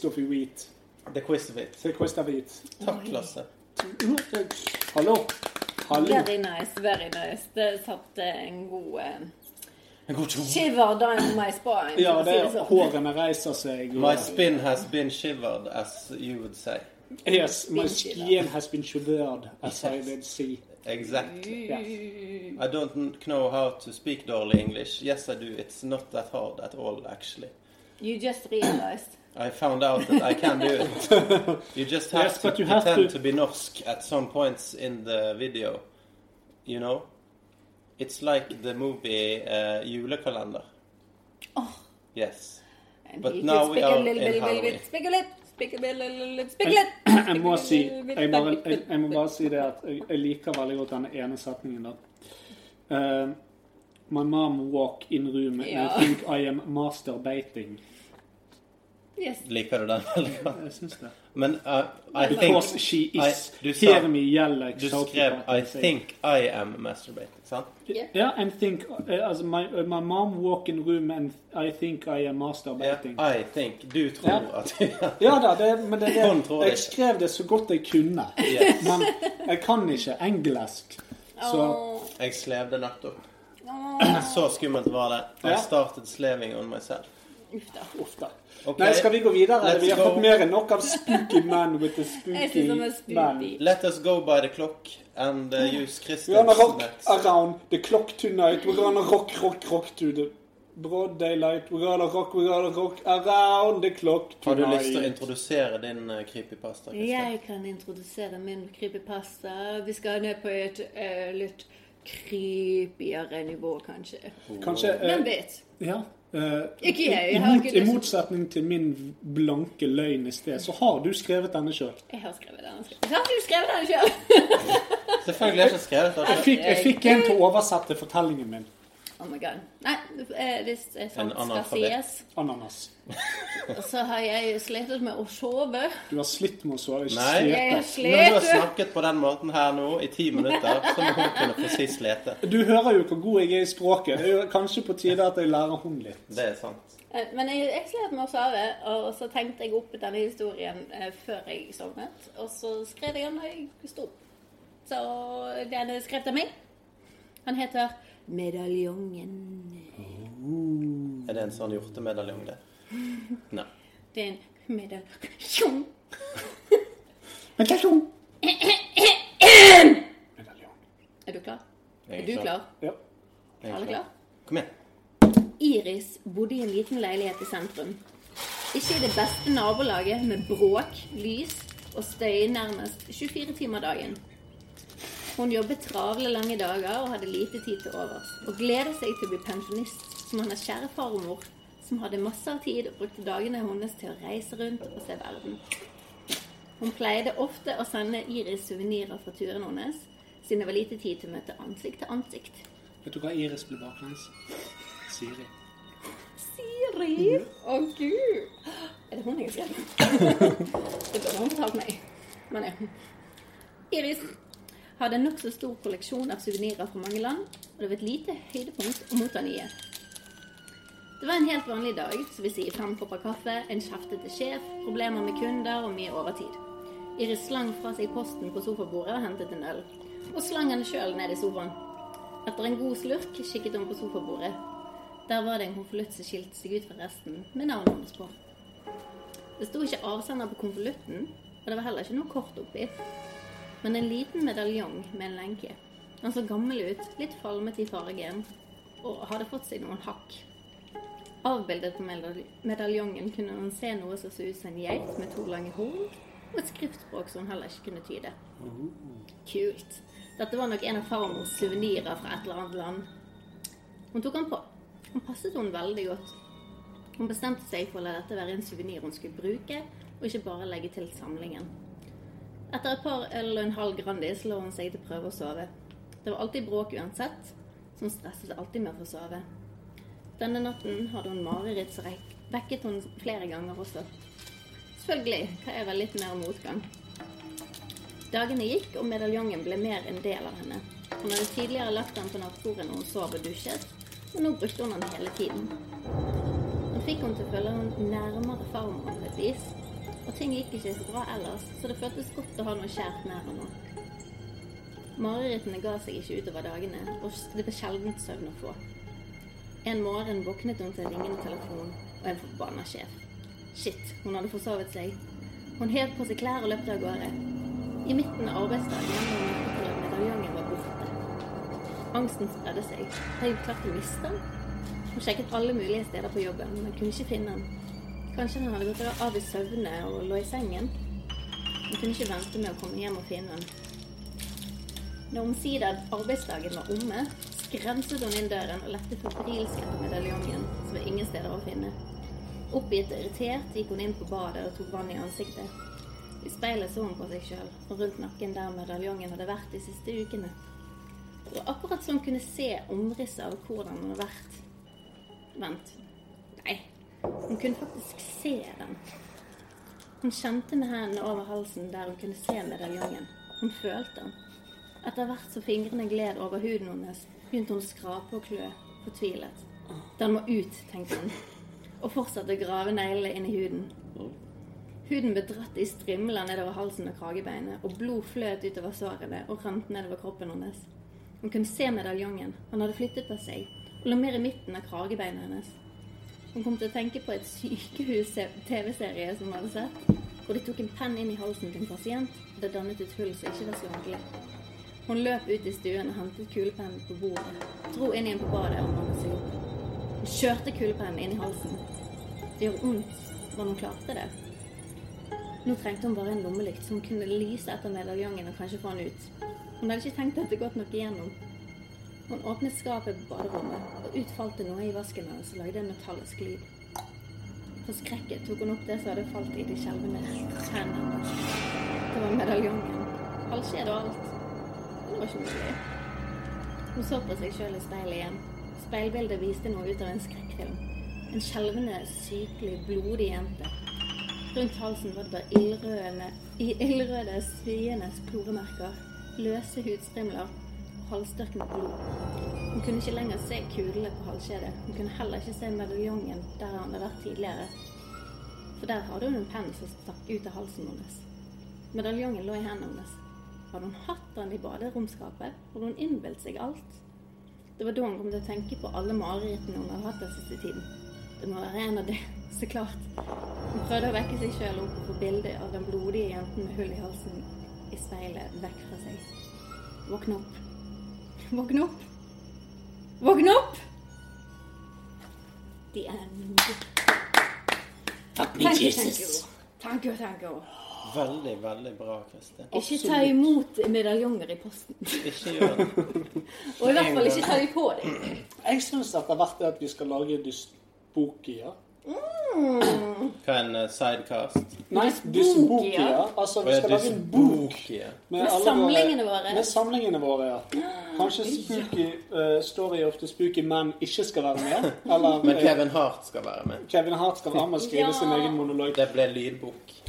of you eat. The quiz of it. Det of it. Takk, Lasse. Hallo. Hallo. Very nice, very nice. Det satte en god eh, En god shiver down my spine. Ja, det si er sånn. hårene reiser seg. og- My spin has been shivered, as you would say. Yes, my skin has been shivered, as I did see. Exactly. Yes. I don't know how to speak Dolly English. Yes, I do. It's not that hard at all, actually. You just realized. I found out that I can do it. *laughs* You just have Yes, to but you have pretend to- to... be norsk at some points in the video. You know? It's like the movie uh, Julekalender. Oh. Yes. And But he now could we speak are a little in bit, *clears throat* Jeg må si jeg, bare, jeg, jeg må bare si det at jeg, jeg liker veldig godt denne ene setningen da. Uh, my mom walk in room and Ja. I think I am masturbating. Yes. Liker du den veldig godt? Jeg syns det. Men uh, I think Because she is. I- du sa- Hear me yell like Du skrev I think I am masturbating, sant? Yeah, and think, uh, as my, uh, my mom walk in room and I think I am masturbating. masturbating. I think. Du tror yeah. at *laughs* Ja da, det, men det, det, jeg skrev det så godt jeg kunne. Yes. Men jeg kan ikke engelsk. Så Jeg slevde nettopp. åh, Så skummelt var det. I started slaving on myself. Uff da. uff da. Okay. Nei, skal vi gå videre? Let's vi har go. fått mer enn nok av Spooky Man with the spooky man. Let us go by the clock and uh, use We're gonna Christian's rock next. around the clock tonight. We're gonna rock, rock, rock to the broad daylight. We're gonna rock, we're gonna rock around the clock tonight. Har du lyst til å introdusere din uh, creepypasta? Christian? Jeg kan introdusere min creepypasta. Vi skal ned på et uh, litt creepyere nivå, kanskje. Kanskje eh, Hvem vet? Ja. Eh, Ikke jeg, i, jeg har ikke I motsetning til min blanke løgn i sted, så har du skrevet denne sjøl. Jeg har skrevet den. Har du skrevet denne sjøl? Selvfølgelig har jeg ikke skrevet Jeg fikk, jeg fikk en til å oversette fortellingen min. Oh my god. Nei, eh, hvis sant skal sies, Ananas. så har jeg slitt med å sove. Du har slitt med å sove. Nei. Jeg har Når du har snakket på den måten her nå i ti minutter, så må hun kunne si slete. Du hører jo hvor god jeg er i språket. Det er jo kanskje på tide at jeg lærer hun litt. Det er sant. Eh, Men jeg, jeg slet med å sove, og så tenkte jeg opp denne historien eh, før jeg sovnet. Og så skrev jeg den da jeg sto opp. Så den er skrevet av meg. Han heter Medaljongen. Er det en sånn hjortemedaljong, det? *laughs* Nei. Det er en medaljong. Medaljong. *clears throat* Er du klar? Er, Er du klar? Ja. Er Alle klar? Kom igjen. Iris bodde i en liten leilighet i sentrum. Ikke i det beste nabolaget med bråk, lys og støy nærmest 24 timer dagen. Hun jobbet travle lange dager og hadde lite tid til overs. Og gledet seg til å bli pensjonist som hennes kjære farmor, som hadde masse av tid og brukte dagene hennes til å reise rundt og se verden. Hun pleide ofte å sende Iris suvenirer fra turene hennes, siden det var lite tid til å møte ansikt til ansikt. Vet du hva Iris ble baklengs? Siri. Siri! Å, gud! Er det hun jeg har skrevet? *laughs* det burde hun fortalt meg. Men ja. Iris hadde en nokså stor kolleksjon av suvenirer fra mange land, og det var et lite høydepunkt å motta nye. Det var en helt vanlig dag, så vil si fem kopper kaffe, en kjeftete sjef, problemer med kunder og mye overtid. Iris slang fra seg posten på sofabordet og hentet en øl, og slang den sjøl ned i sofaen. Etter en god slurk kikket hun på sofabordet. Der var det en konvolutt som skilte seg ut fra resten, med navnet hennes på. Det sto ikke avsender på konvolutten, og det var heller ikke noe kort oppi. Men en liten medaljong med en lenke. Han så gammel ut, litt falmet i fargen, og hadde fått seg noen hakk. Avbildet på medaljongen kunne han se noe som så ut som en geit med to lange horn, og et skriftspråk som hun heller ikke kunne tyde. Kult. Dette var nok en av farmors suvenirer fra et eller annet land. Hun tok han på. Han passet henne veldig godt. Hun bestemte seg for å la dette være en suvenir hun skulle bruke, og ikke bare legge til samlingen. Etter et par øl og en halv Grandis lå hun seg til å prøve å sove. Det var alltid bråk uansett, så hun stresset alltid med å få sove. Denne natten hadde hun mareritt som vekket hun flere ganger også. Selvfølgelig hva er vel litt mer motgang. Dagene gikk, og medaljongen ble mer en del av henne. Hun hadde tidligere lagt den på nattbordet når hun sov og dusjet, men nå brukte hun den hele tiden. Nå fikk hun til å føle henne nærmere farmor på et vis, og ting gikk ikke så bra ellers, så det føltes godt å ha noe kjært nær nå. Marerittene ga seg ikke utover dagene, og det ble sjeldent søvn å få. En morgen våknet hun til en ringende telefon og en forbanna sjef. Shit, hun hadde forsovet seg. Hun hev på seg klær og løpte av gårde. I midten av arbeidsdagen gjennom medaljongen var borte. Angsten spredde seg. Hadde hun klart å miste den? Hun sjekket alle mulige steder på jobben, men kunne ikke finne den. Kanskje den hadde gått av i søvne og lå i sengen? Hun kunne ikke vente med å komme hjem og finne den. Når omsider arbeidsdagen var omme, skrenset hun inn døren og lette febrilsk etter medaljongen, som var ingen steder å finne. Oppgitt og irritert gikk hun inn på badet og tok vann i ansiktet. I speilet så hun på seg sjøl, og rundt nakken der medaljongen hadde vært de siste ukene. Det var akkurat så hun kunne se omrisset av hvordan hun hadde vært. Vent. Hun kunne faktisk se den. Hun kjente med hendene over halsen der hun kunne se medaljongen. Hun følte den. Etter hvert som fingrene gled over huden hennes, begynte hun å skrape og klø, fortvilet. Den må ut, tenkte hun, og fortsatte å grave neglene inn i huden. Huden ble dratt i strimler nedover halsen og kragebeinet, og blod fløt utover sårene og rant nedover kroppen hennes. Hun kunne se medaljongen. Han hadde flyttet på seg og lå mer i midten av kragebeinet hennes. Hun kom til å tenke på et sykehus-TV-serie som hun hadde sett, hvor de tok en penn inn i halsen til en pasient, og det dannet et hull som ikke var så ordentlig. Hun løp ut i stuen og hentet kulepennen på bordet, dro inn igjen på badet og mannet seg opp. Hun kjørte kulepennen inn i halsen. Det gjorde vondt, men hun klarte det. Nå trengte hun bare en lommelykt som kunne lyse etter medaljongen og kanskje få den ut. Hun hadde ikke tenkt dette godt nok igjennom. Hun åpnet skapet på baderommet, og ut falt det noe i vasken hennes og lagde en metallisk lyd. Forskrekket tok hun opp det som hadde falt i de skjelvende hendene. Det var medaljongen. Halvskjede og alt. Men det var ikke mulig. Hun så på seg sjøl i speilet igjen. Speilbildet viste noe ut av en skrekkfilm. En skjelvende, sykelig, blodig jente. Rundt halsen var det ildrøde, ildrøde sviende sporemerker, løse hudstrimler halvstørkende blod. Hun kunne ikke lenger se kulene på halskjedet. Hun kunne heller ikke se medaljongen der han hadde vært tidligere. For der hadde hun en penn som stakk ut av halsen hennes. Medaljongen lå i hendene hennes. Hadde hun hatt den i baderomskapet? Hadde hun innbilt seg alt? Det var da hun kom til å tenke på alle marerittene hun hadde hatt den siste tiden. Det må være en av det, *laughs* så klart. Hun prøvde å vekke seg sjøl opp og få bilde av den blodige jenten med hull i halsen i speilet vekk fra seg. Våkne opp. Våkne opp. Våkne opp! The end. Me, Thank. Jesus. Thank you, thank you. Veldig, veldig bra, Kristin. Ikke ta imot medaljonger i posten. Ikke gjør det. Og i hvert fall ikke ta dem på deg. Jeg syns det er verdt det at vi skal lage dysbokier. Hva er en eh, sidecast? Nei, dysbokia. Ja. Altså, vi skal lage en bok. Med alle samlingene våre. Med samlingene våre, ja. Kanskje Spooky uh, Story of the Spooky Man ikke skal være med. *laughs* Eller Men eh, Kevin Hart skal være med. Kevin Hart skal være med og skrive Ja. sin egen monolog. Det ble lydbok. *laughs*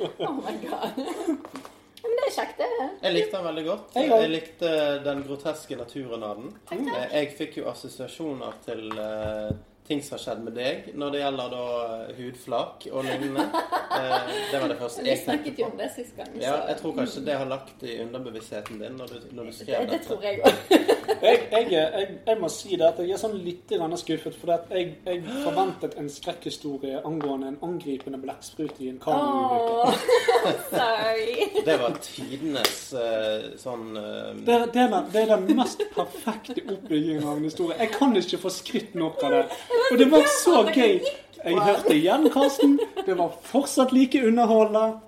*laughs* Oh my god. Men det er kjekt, det. Jeg likte den veldig godt. Jeg. Jeg likte den groteske naturen av den. Eh, Jeg fikk jo assosiasjoner til eh, ting som har skjedd med deg når det gjelder da eh, hudflak og lignende. *laughs* Eh, det var det første Vi jeg tenkte snakket jo om det sist gang. Ja, jeg tror kanskje det har lagt i underbevisstheten din når du, når du skrev det, det dette. tror jeg òg. *laughs* Jeg, jeg, jeg, jeg må si det at jeg er sånn litt skuffet, for at jeg, jeg forventet en skrekkhistorie angående en angripende blekksprut i en kanuulykke. Oh, *laughs* Det var tidenes uh, sånn uh, Det, det, er den, det er den mest perfekte oppbyggingen av en historie. Jeg kan ikke få skrytt nok av det. Og det var så gøy. Jeg hørte igjen Karsten. Det var fortsatt like underholdende.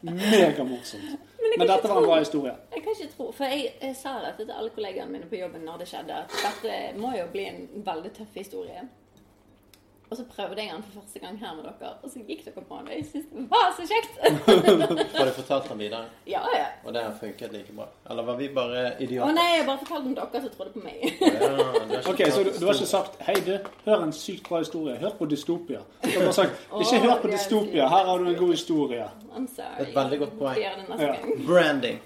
Megamorsomt. Men, Men dette var en bra historie. Jeg kan ikke tro, for jeg, jeg sa dette til alle kollegaene mine på jobben når det skjedde, at dette må jo bli en veldig tøff historie. Og så prøvde jeg den for første gang her med dere, og så gikk dere på den, og jeg syntes det var så kjekt. *laughs* Har du fortalt den videre? ja, ja. Og det har funket like bra? Eller var vi bare Å idioter? nei, jeg bare fortalte om dere som trodde på meg. Ja, *laughs* Ok, Så du, du har ikke sagt 'Hei, du, hør en sykt bra historie. Hør på Dystopia'. Du har bare sagt 'Ikke hør på Dystopia. Her har du en god historie'. I'm sorry. Et veldig godt poeng. Ja. Branding.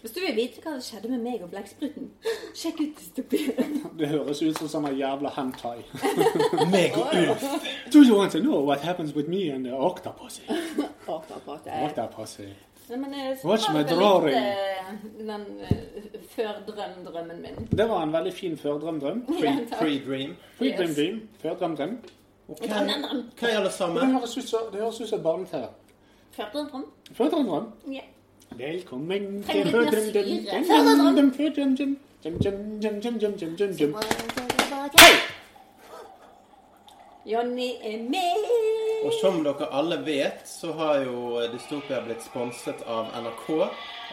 Hvis du vil vite hva som skjedde med meg og blekkspruten, sjekk ut dystopien. Det høres ut som sånn jævla hentai. *laughs* Meg og Ulf. *laughs* Do you want to know what happens with me and the octopussy? Octopussy. Nei, men jeg Watch my drawing. litt, eh, den uh, før-drøm-drømmen min. Det var en veldig fin førdrøm-drøm. *laughs* Pre-dream. Pre-dream Yes. dream. Førdrøm-drøm. Hva hva er alle Det sammen? det høres ut som et barne-TV. Før-drøm-drøm? Førdrøm-drøm. Ja. Velkommen til dum. Hei! Jonny er med. Og som dere alle vet, så har jo Dystopia blitt sponset av NRK.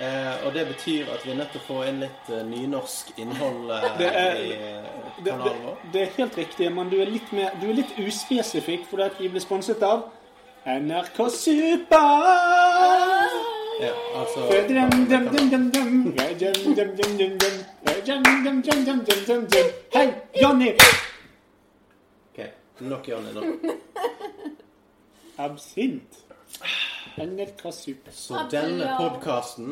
Eh, og det betyr at vi er nødt til å få inn litt uh, nynorsk innhold eh, Det er- i Det, det, kanalen vår. det er helt riktig, men du er litt, mer, du er litt uspesifikk fordi at vi blir sponset av NRK Super! Ja, altså. Hei, Jonny! Ok, nok Jonny nå. Absint. NRK Super. Så denne podkasten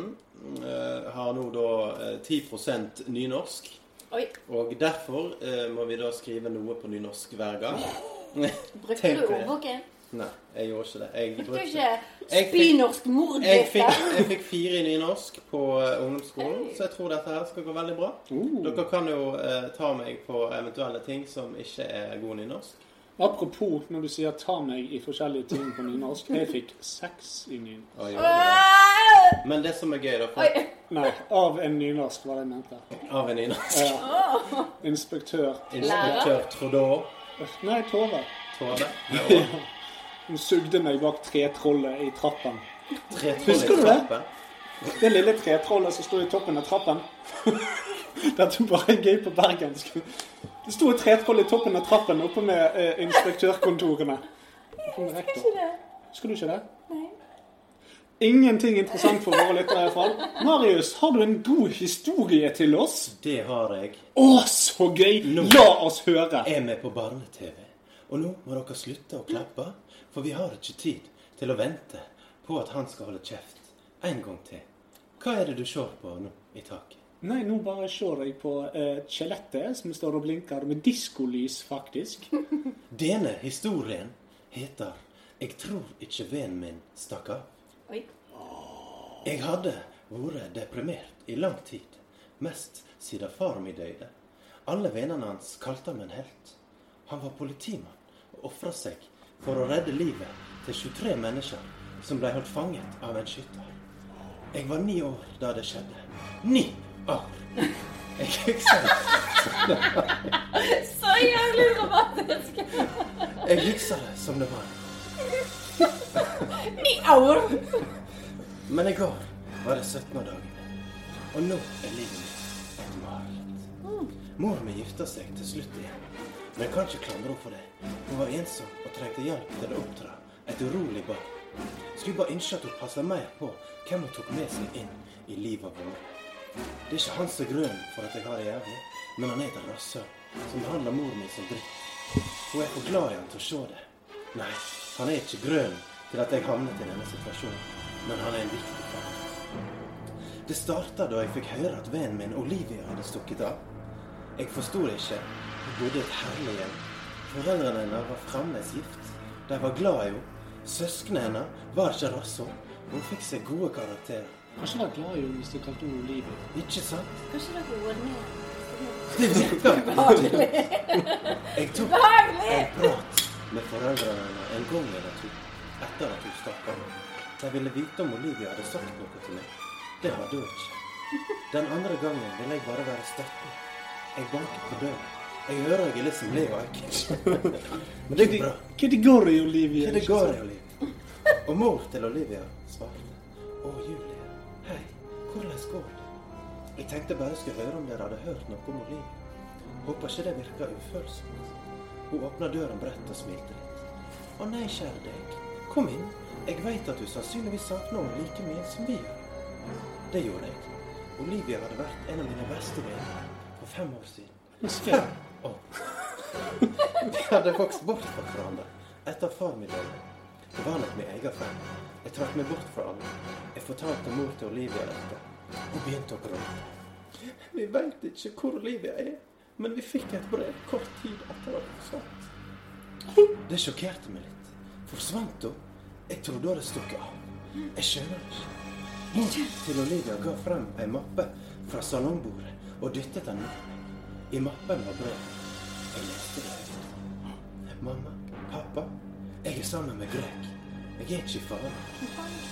uh, har nå da uh, 10 nynorsk. Oi, Og derfor uh, må vi da skrive noe på nynorsk hver gang. brukte du ordboken? Nei, jeg gjorde ikke det. Jeg, Brukte du ikke Jeg fikk- jeg, fikk, jeg fikk fire i nynorsk på eh, ungdomsskolen, Hey. så jeg tror dette her skal gå veldig bra. Uh. Dere kan jo eh, ta meg på eventuelle ting som ikke er god nynorsk. Apropos når du sier 'ta meg' i forskjellige ting på nynorsk. Jeg fikk seks i nynorsk. Det. Men det som er gøy, da, for, Nei, av en nynorsk, var det jeg mente. av en nynorsk Ja. Inspektør. inspektør Trodå Nei, Tove. Tove. *laughs* Hun sugde meg bak tretrollet i trappen. Tre Husker du det? Det lille tretrollet som sto i toppen av trappen. *laughs* Dette er bare gøy på bergensk. Det sto et tretroll i toppen av trappen oppe med eh, inspektørkontorene. Jeg med ikke det? Husker du ikke det? Nei. Ingenting interessant for våre lyttere iallfall. Marius, har du en god historie til oss? Det har jeg. Å, så gøy! Nå. La oss høre. er med på barne-TV. Og nå må dere slutte å klappe, for vi har ikke tid til å vente på at han skal holde kjeft en gang til. Hva er det du ser på nå i taket? Nei, nå bare ser jeg på eh, skjelettet som står og blinker med diskolys, faktisk. *laughs* Denne historien heter 'Jeg tror ikke vennen min stakk av'. Oi. Jeg hadde vært deprimert i lang tid, mest siden far min døde. Alle vennene hans kalte ham en helt. Han var politimann og ofra seg for å redde livet til 23 mennesker som ble holdt fanget av en skytter. Jeg var ni år da det skjedde. Ni år! Jeg husker *laughs* Så jævlig dramatisk. jeg husker det som det var. Ni år. Men i går var det 17. dagen og nå er livet mitt et mareritt. Mor mi gifta seg til slutt igjen, men jeg kan ikke klandre henne for det. Hun var ensom og trengte hjelp til å oppdra et urolig barn. Skulle bare ønske at hun passa mer på hvem hun tok med seg inn i livet vårt. Det er ikke hans er for at jeg har det jævlig, men han er et rasshøl som behandler mor mi som dritt. Hun er for glad i han til å se det. Nei, han er ikke grunnen til at jeg havnet i denne situasjonen, men han er en viktig faktor. Det starta da jeg fikk høre at vennen min Olivia hadde stukket av. Jeg forsto det ikke. Hun bodde i et herlig hjem. Foreldrene hennes var fremdeles gift. De var glad i henne. Søsknene hennes var ikke rasshøl. Hun fikk seg gode karakterer. Kanskje var glad i henne hvis de kalte henne Olivia. Ikke sant? Kanskje det var ned. Det virka! *laughs* Jeg tok en prat med foreldrene hennes en gang eller to etter at hun stakk av. De ville vite om Olivia hadde sagt noe til meg. Det hadde hun ikke. Den andre gangen ville jeg bare være støtten. Jeg banket på døra. Jeg hører jeg er litt som Leo Ajkic. Men det går bra. Hva det går i, Olivia? Det går i, Olivia? Og mor til Olivia svarte. Å, Julie. Hei. Hvordan går det? Jeg tenkte bare skulle høre om dere hadde hørt noe om Olivia. Håper ikke det virker ufølsomt. Hun åpna døren bredt og smilte litt. Å nei, kjære deg. Kom inn. Jeg veit at du sannsynligvis savner henne like mye som vi gjør. Det gjorde jeg. Olivia hadde vært en av mine beste venner for fem år siden. Fem. Å. Vi hadde vokst bort fra hverandre etter far min døde. Det var nok min egen feil. Jeg trakk meg bort fra alle. Jeg fortalte mor til Olivia dette. Hun begynte å gråte. Vi veit ikke hvor Olivia er, men vi fikk et brev kort tid etter at hun forsvant. Det sjokkerte meg litt. Forsvant hun? Jeg trodde hun hadde stukket av. Jeg skjønner ikke. Mor til Olivia ga frem ei mappe fra salongbordet og dyttet den meg. I mappen var brev. Jeg leste det. Mamma, pappa, jeg er sammen med Greg. Jeg er ikke i fare.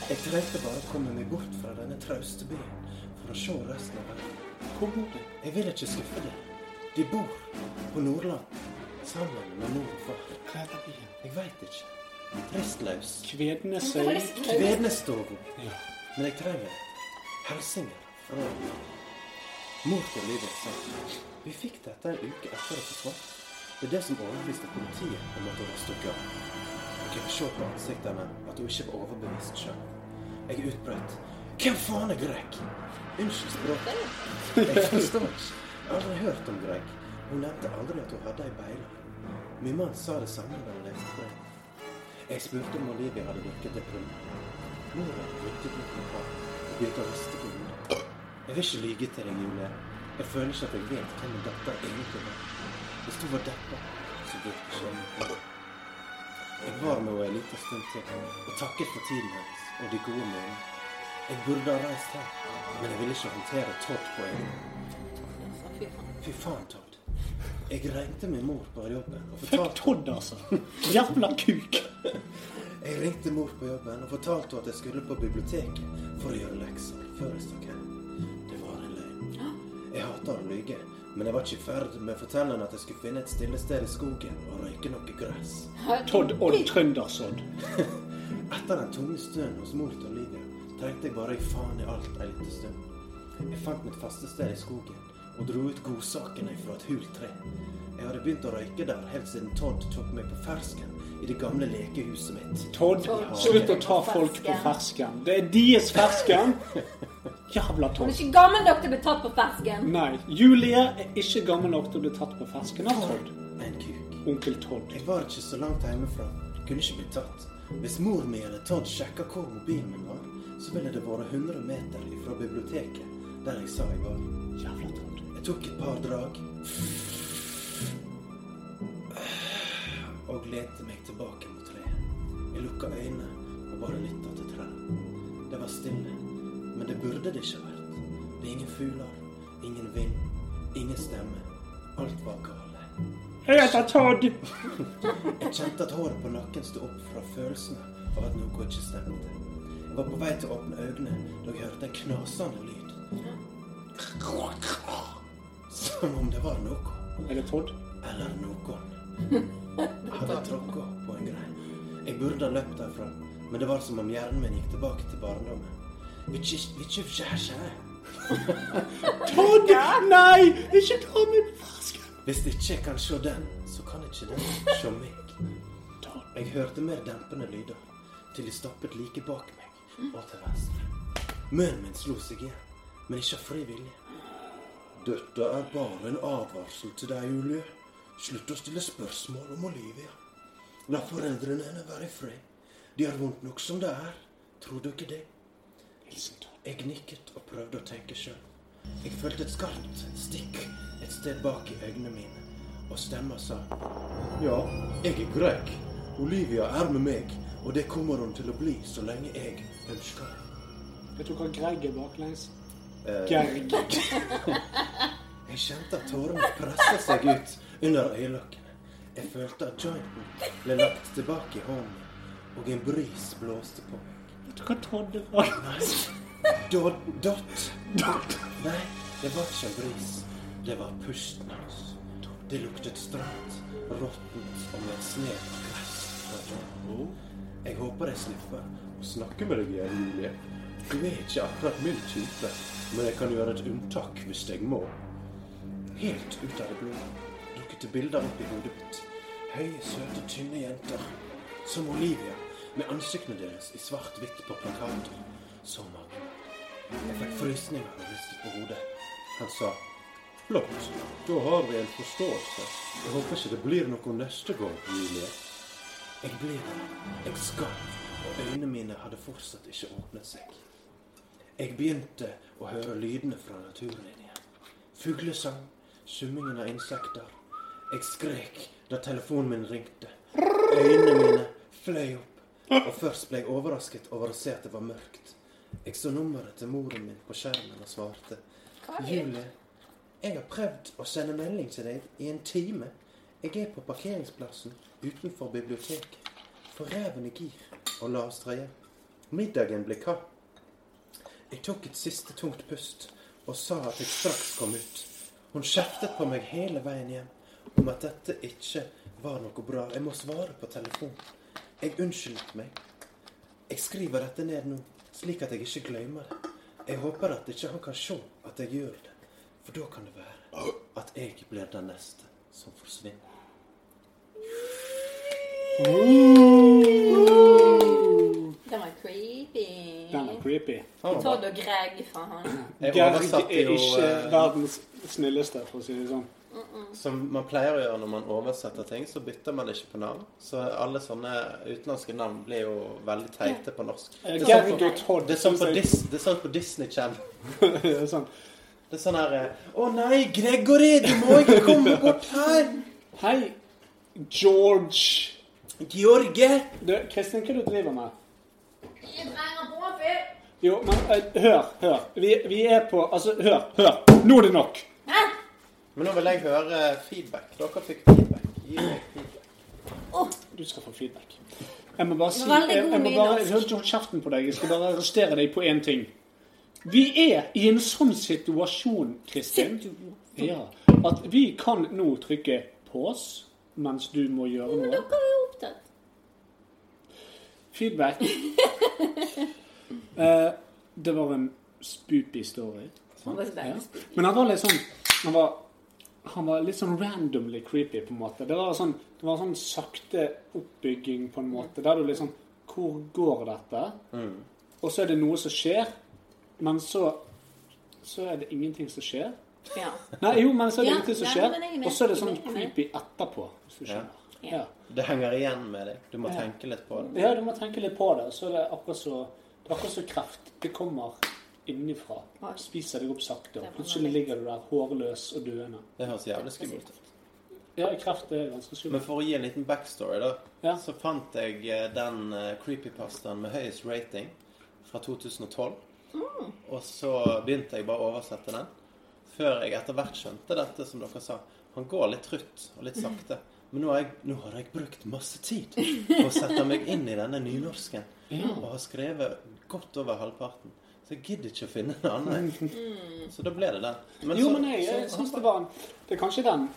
Jeg trengte bare å komme meg bort fra denne trauste byen for å se resten av verden. Hvor bor du? Jeg vil ikke skuffe deg. De bor på Nordland sammen med mor og far. Hva er det byen? Jeg veit ikke. Tristløs. Kvednesøy. Kvednesstovo. Ja. Men jeg trenger Helsinger fra mor til Olivia sa vi fikk dette en uke etter hun forsvant. Det er det som overbeviste politiet om at hun var stukket av. Jeg kunne se på ansiktene at hun ikke var overbevist sjøl. Jeg utbrøt Hvem faen er Greg? Unnskyld språket. Jeg forstår ikke. Jeg har aldri hørt om Greg. Hun nevnte aldri at hun hadde ei beile. Min mann sa det samme da hun leste brevet. Jeg spurte om Olivia hadde virket deprimert. Mora rykket mot min far og begynte å riste på. Jeg vil ikke lyge til deg, Julie. Jeg føler ikke at jeg vet hvem dette egentlig var. Hvis du var deppa, så virker ikke jeg noe. Jeg var med henne en liten stund til og takket for tiden hennes og de gode minnene. Jeg burde ha reist her, men jeg ville ikke håndtere Todd på egen hånd. Fy faen. Todd. Jeg ringte min mor på jobben og fortalte Fuck Todd, altså. Jævla kuk. Jeg ringte mor på jobben og fortalte henne at jeg skulle på biblioteket for å gjøre lekser før jeg stakk hjem. Jeg hater å lyge, men jeg var ikke i ferd med å fortelle henne at jeg skulle finne et stille sted i skogen og røyke noe gress. Todd Odd Trøndersodd. *laughs* Etter den tunge stunden hos mor til Olivia trengte jeg bare i faen i alt en liten stund. Jeg fant mitt faste sted i skogen og dro ut godsakene fra et hult tre. Jeg hadde begynt å røyke der helt siden Todd tok meg på fersken i det gamle lekehuset mitt. Todd, slutt å ta folk på fersken. Det er deres fersken. *laughs* Jævla Hun er ikke gammel nok til å bli tatt på fersken. Nei, Julie er ikke gammel nok til å bli tatt på fersken av Todd. En kuk. Onkel Todd. Jeg var ikke så langt hjemmefra. Kunne ikke bli tatt. Hvis mor mi eller Todd sjekka hvor mobilen min var, så ville det vært 100 meter fra biblioteket der jeg sa jeg var. Jævla Todd. Jeg tok et par drag og lente meg tilbake mot treet. Jeg lukka øynene og bare lytta til trærne. Det var stille, men det burde det ikke vært. Det er ingen fugler, ingen vind, ingen stemme. Alt var gale. Jeg heter Todd. *laughs* Jeg kjente at håret på nakken sto opp fra følelsene av at noe ikke stemte. Jeg var på vei til å åpne øynene da jeg hørte en knasende lyd. Som om det var noe. Eller Todd? Eller noen. Hadde tråkka på en grein. Jeg burde ha løpt derfra, men det var som om hjernen min gikk tilbake til barndommen. Ikke- ikke skjær seg. Todd! Nei! Ikke ta meg på fersken. Hvis ikke jeg kan se den, så kan ikke den se meg. Jeg hørte mer dempende lyder, til de stoppet like bak meg og til venstre. Munnen min slo seg igjen, men ikke av fri vilje. Dette er bare en advarsel til deg, Julie. Slutt å stille spørsmål om Olivia. La foreldrene henne være i fred. De har vondt nok som det er. Tror du ikke det? Hilsen Jeg nikket og prøvde å tenke sjøl. Jeg følte et skarpt stikk et sted bak i øynene mine, og stemma sa Ja, jeg er Greg. Olivia er med meg, og det kommer hun til å bli så lenge jeg ønsker det. Vet du hva Greg er baklengs? Eh, Gerg. *laughs* Jeg kjente at tårene pressa seg ut under øyelokkene. Jeg følte at jointen ble lagt tilbake i hånden og en bris blåste på meg. Du hva Todd er for? Dot, dot. Nei, det var ikke en bris. Det var pusten hans. Det luktet stramt, råttent og med et snev av gress. Jeg håper jeg slipper å snakke med deg igjen, Julie. Du er ikke akkurat min type, men jeg kan gjøre et unntak hvis jeg må. Helt ut av det blå dukket det bilder opp i hodet mitt. Høye, søte, tynne jenter. Som Olivia, med ansiktene deres i svart-hvitt på plakater. Så mange. Jeg fikk frysninger og ristet på hodet. Han sa Flott, da har vi en forståelse. Jeg håper ikke det blir noe neste gang, Julie. Jeg ble der. Jeg skalv, og øynene mine hadde fortsatt ikke åpnet seg. Jeg begynte å høre lydene fra naturen igjen. Fuglesang, summingen av insekter. Jeg skrek da telefonen min ringte. Øynene mine fløy opp, og først ble jeg overrasket over å se at det var mørkt. Jeg så nummeret til moren min på skjermen og svarte. Julie, jeg har prøvd å sende melding til deg i en time. Jeg er på parkeringsplassen utenfor biblioteket. For reven i gir og la oss dra hjem. Middagen ble kald. Jeg tok et siste tungt pust og sa at jeg straks kom ut. Hun kjeftet på meg hele veien hjem om at dette ikke var noe bra. Jeg må svare på telefon. Jeg unnskyldte meg. Jeg skriver dette ned nå, slik at jeg ikke glemmer det. Jeg håper at ikke han kan se at jeg gjør det. For da kan det være at jeg blir den neste som forsvinner. Den var creepy. Den er creepy. Todd og Greg, fra han. Greg er ikke eh, verdens snilleste, for å si det sånn. Som man pleier å gjøre når man oversetter ting, så bytter man ikke på navn. Så alle sånne utenlandske navn blir jo veldig teite på norsk. Eh, Det er sånn på, det er sånn på, Dis, det er sånn på Disney Channel. *laughs* Det er sånn. Det er sånn her eh, Å nei, Gregory, du må ikke komme bort her! Hei, George. George! Du, Kristin, hva du driver med? Jeg trenger påfyll. Jo, men eh, hør, hør. Vi, vi er på Altså, hør, hør. Nå er det nok. Hæ? Men nå vil jeg høre feedback. Dere fikk feedback. Gi meg feedback. Du skal få feedback. Jeg må bare si Jeg, jeg må bare holdt kjeften på deg. Jeg skal bare arrestere deg på én ting. Vi er i en sånn situasjon, Kristin, ja, at vi kan nå trykke pause mens du må gjøre noe. Men dere er jo opptatt. Feedback. *laughs* Eh, det var en spoopy story. Spooky. Men han var litt sånn Han var, han var litt sånn randomly creepy, på en måte. Det var sånn, det var sånn sakte oppbygging, på en måte. Der du liksom Hvor går dette? Og så er det noe som skjer, men så Så er det ingenting som skjer. Ja. Nei, jo, men så er det Ja, ingenting som skjer. er. Og så er det sånn creepy etterpå, hvis du skjønner. Ja. Ja. Det henger igjen med deg. Du må Ja. tenke litt på det. ja, du må tenke litt på det. Så er det akkurat så Det er akkurat så kreft. Det kommer innifra. Spiser deg opp sakte. Og plutselig ligger du der hårløs og døende. Det høres jævlig skummelt ut. Ja, kreft er ganske Men for å gi en liten backstory, da, Ja. så fant jeg eh, den eh, creepypastaen med høyest rating fra 2012. Og så begynte jeg bare å oversette den. Før jeg etter hvert skjønte dette, som dere sa. Han går litt trutt og litt sakte. Men nå har jeg, nå har jeg brukt masse tid på å sette meg inn i denne nynorsken. Og har skrevet godt over halvparten. Så jeg gidder ikke å finne en annen. Så da ble det den. jo, så- men jeg, jeg syns det var en Det er kanskje den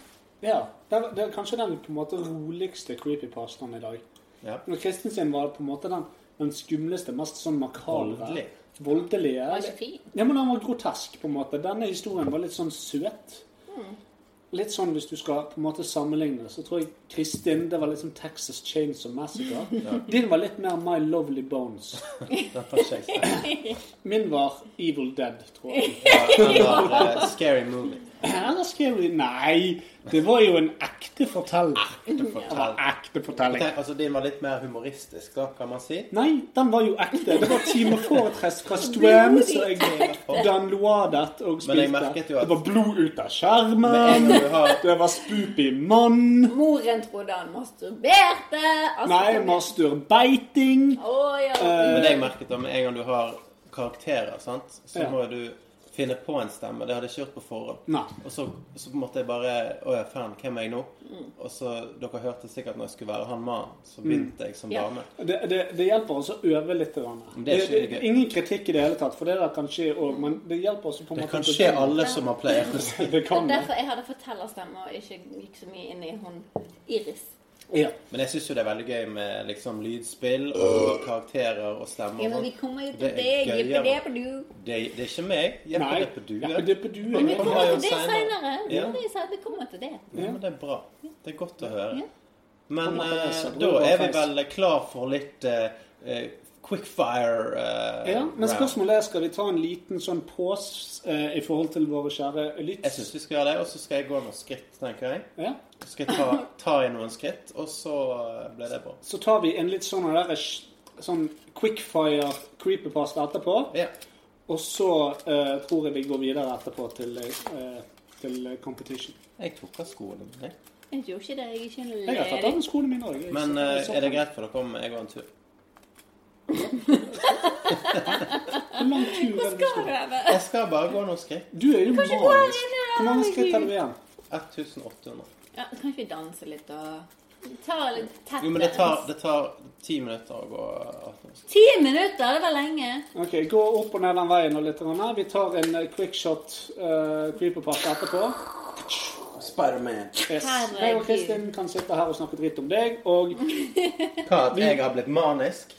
Ja. Det er, det er kanskje den på en måte roligste creepypastaen i dag. Ja. Når Kristin sin var på en måte den, den skumleste, mest sånn makabre. Voldelig. Voldelige. Ja, men den var grotesk, på en måte. Denne historien var litt sånn søt. Litt sånn hvis du skal på en måte sammenligne, så tror jeg Kristin det var litt som Texas Chainsaw Massacre. *laughs* Din var litt mer My Lovely Bones. Min var Evil Dead, tror jeg. Ja, var, uh, Scary Movie. Eller skrev de Nei, det var jo en ekte fortelling. Ekte var ekte fortelling. Tenk, altså, din var litt mer humoristisk, da, kan man si. Nei, den var jo ekte. Det var Time Fortress *laughs* fra Strøm, som jeg *laughs* downloadet og Men jeg spilte. merket jo at- Det var blod ut av skjermen. har Det var spoopy mann. Moren trodde han masturberte. Altså, Nei, masturbeiting. Oh, ja. Eh, Men det jeg merket da, med en gang du har karakterer, sant, så Ja. må du finne på en stemme. Det hadde jeg ikke gjort på forhånd. Nei. Og så, så på en måte jeg bare Å ja, faen, hvem er jeg nå? Og så Dere hørte sikkert når jeg skulle være han mannen, så begynte jeg som Ja. dame. Det, det, det hjelper også å øve litt. det er ikke Det- ingen kritikk i det hele tatt, for det der kan skje òg. Men det hjelper også på en måte Det kan skje alle som har pleier å *laughs* si. Det kan. Derfor jeg hadde fortellerstemme og ikke gikk så mye inn i hun Iris. Ja. Men jeg syns jo det er veldig gøy med liksom lydspill og karakterer og stemmer. Ja, men vi kommer jo Det til er det. gøyere. Jippe det på du. Det, det er ikke meg. På. Ja, det på due. Men vi kommer til det senere. Ja. Vi kommer til det. Ja, men det er bra. Det er godt å høre. Ja. Men eh, da er vi vel klar for litt eh, eh, quickfire uh, Ja, men spørsmålet er skal vi ta en liten sånn pause uh, i forhold til våre kjære lytt? Jeg syns vi skal gjøre det, og så skal jeg gå noen skritt, tenker jeg. Ja. Så skal jeg ta, ta i noen skritt, og så eh, blir det bra. Så tar vi en litt sånn der, sånn quickfire creepypasta etterpå. Ja. Og så uh, tror jeg vi går videre etterpå til, eh, til competition. Jeg tok av skoene mine. Jeg gjorde ikke det. Jeg er ikke Jeg har tatt av skoene mine òg. Men eh, er det greit for dere om jeg går en tur? Hvor lang tur er det du? Jeg skal bare gå noen skritt. Du er jo manisk. Hvor mange skritt har du igjen? 1800. Ja, kan ikke vi danse litt og ta litt tett Jo, men det tar, det tar ti minutter å gå 18 skritt. Ti minutter, det var lenge. Ok, Gå opp og ned den veien og litt. grann. Vi tar en eh, quickshot uh, creepypasta etterpå. Spiderman. Yes. Jeg og Kristin kan sitte her og snakke dritt om deg. Og *laughs* Hva, at jeg har blitt manisk?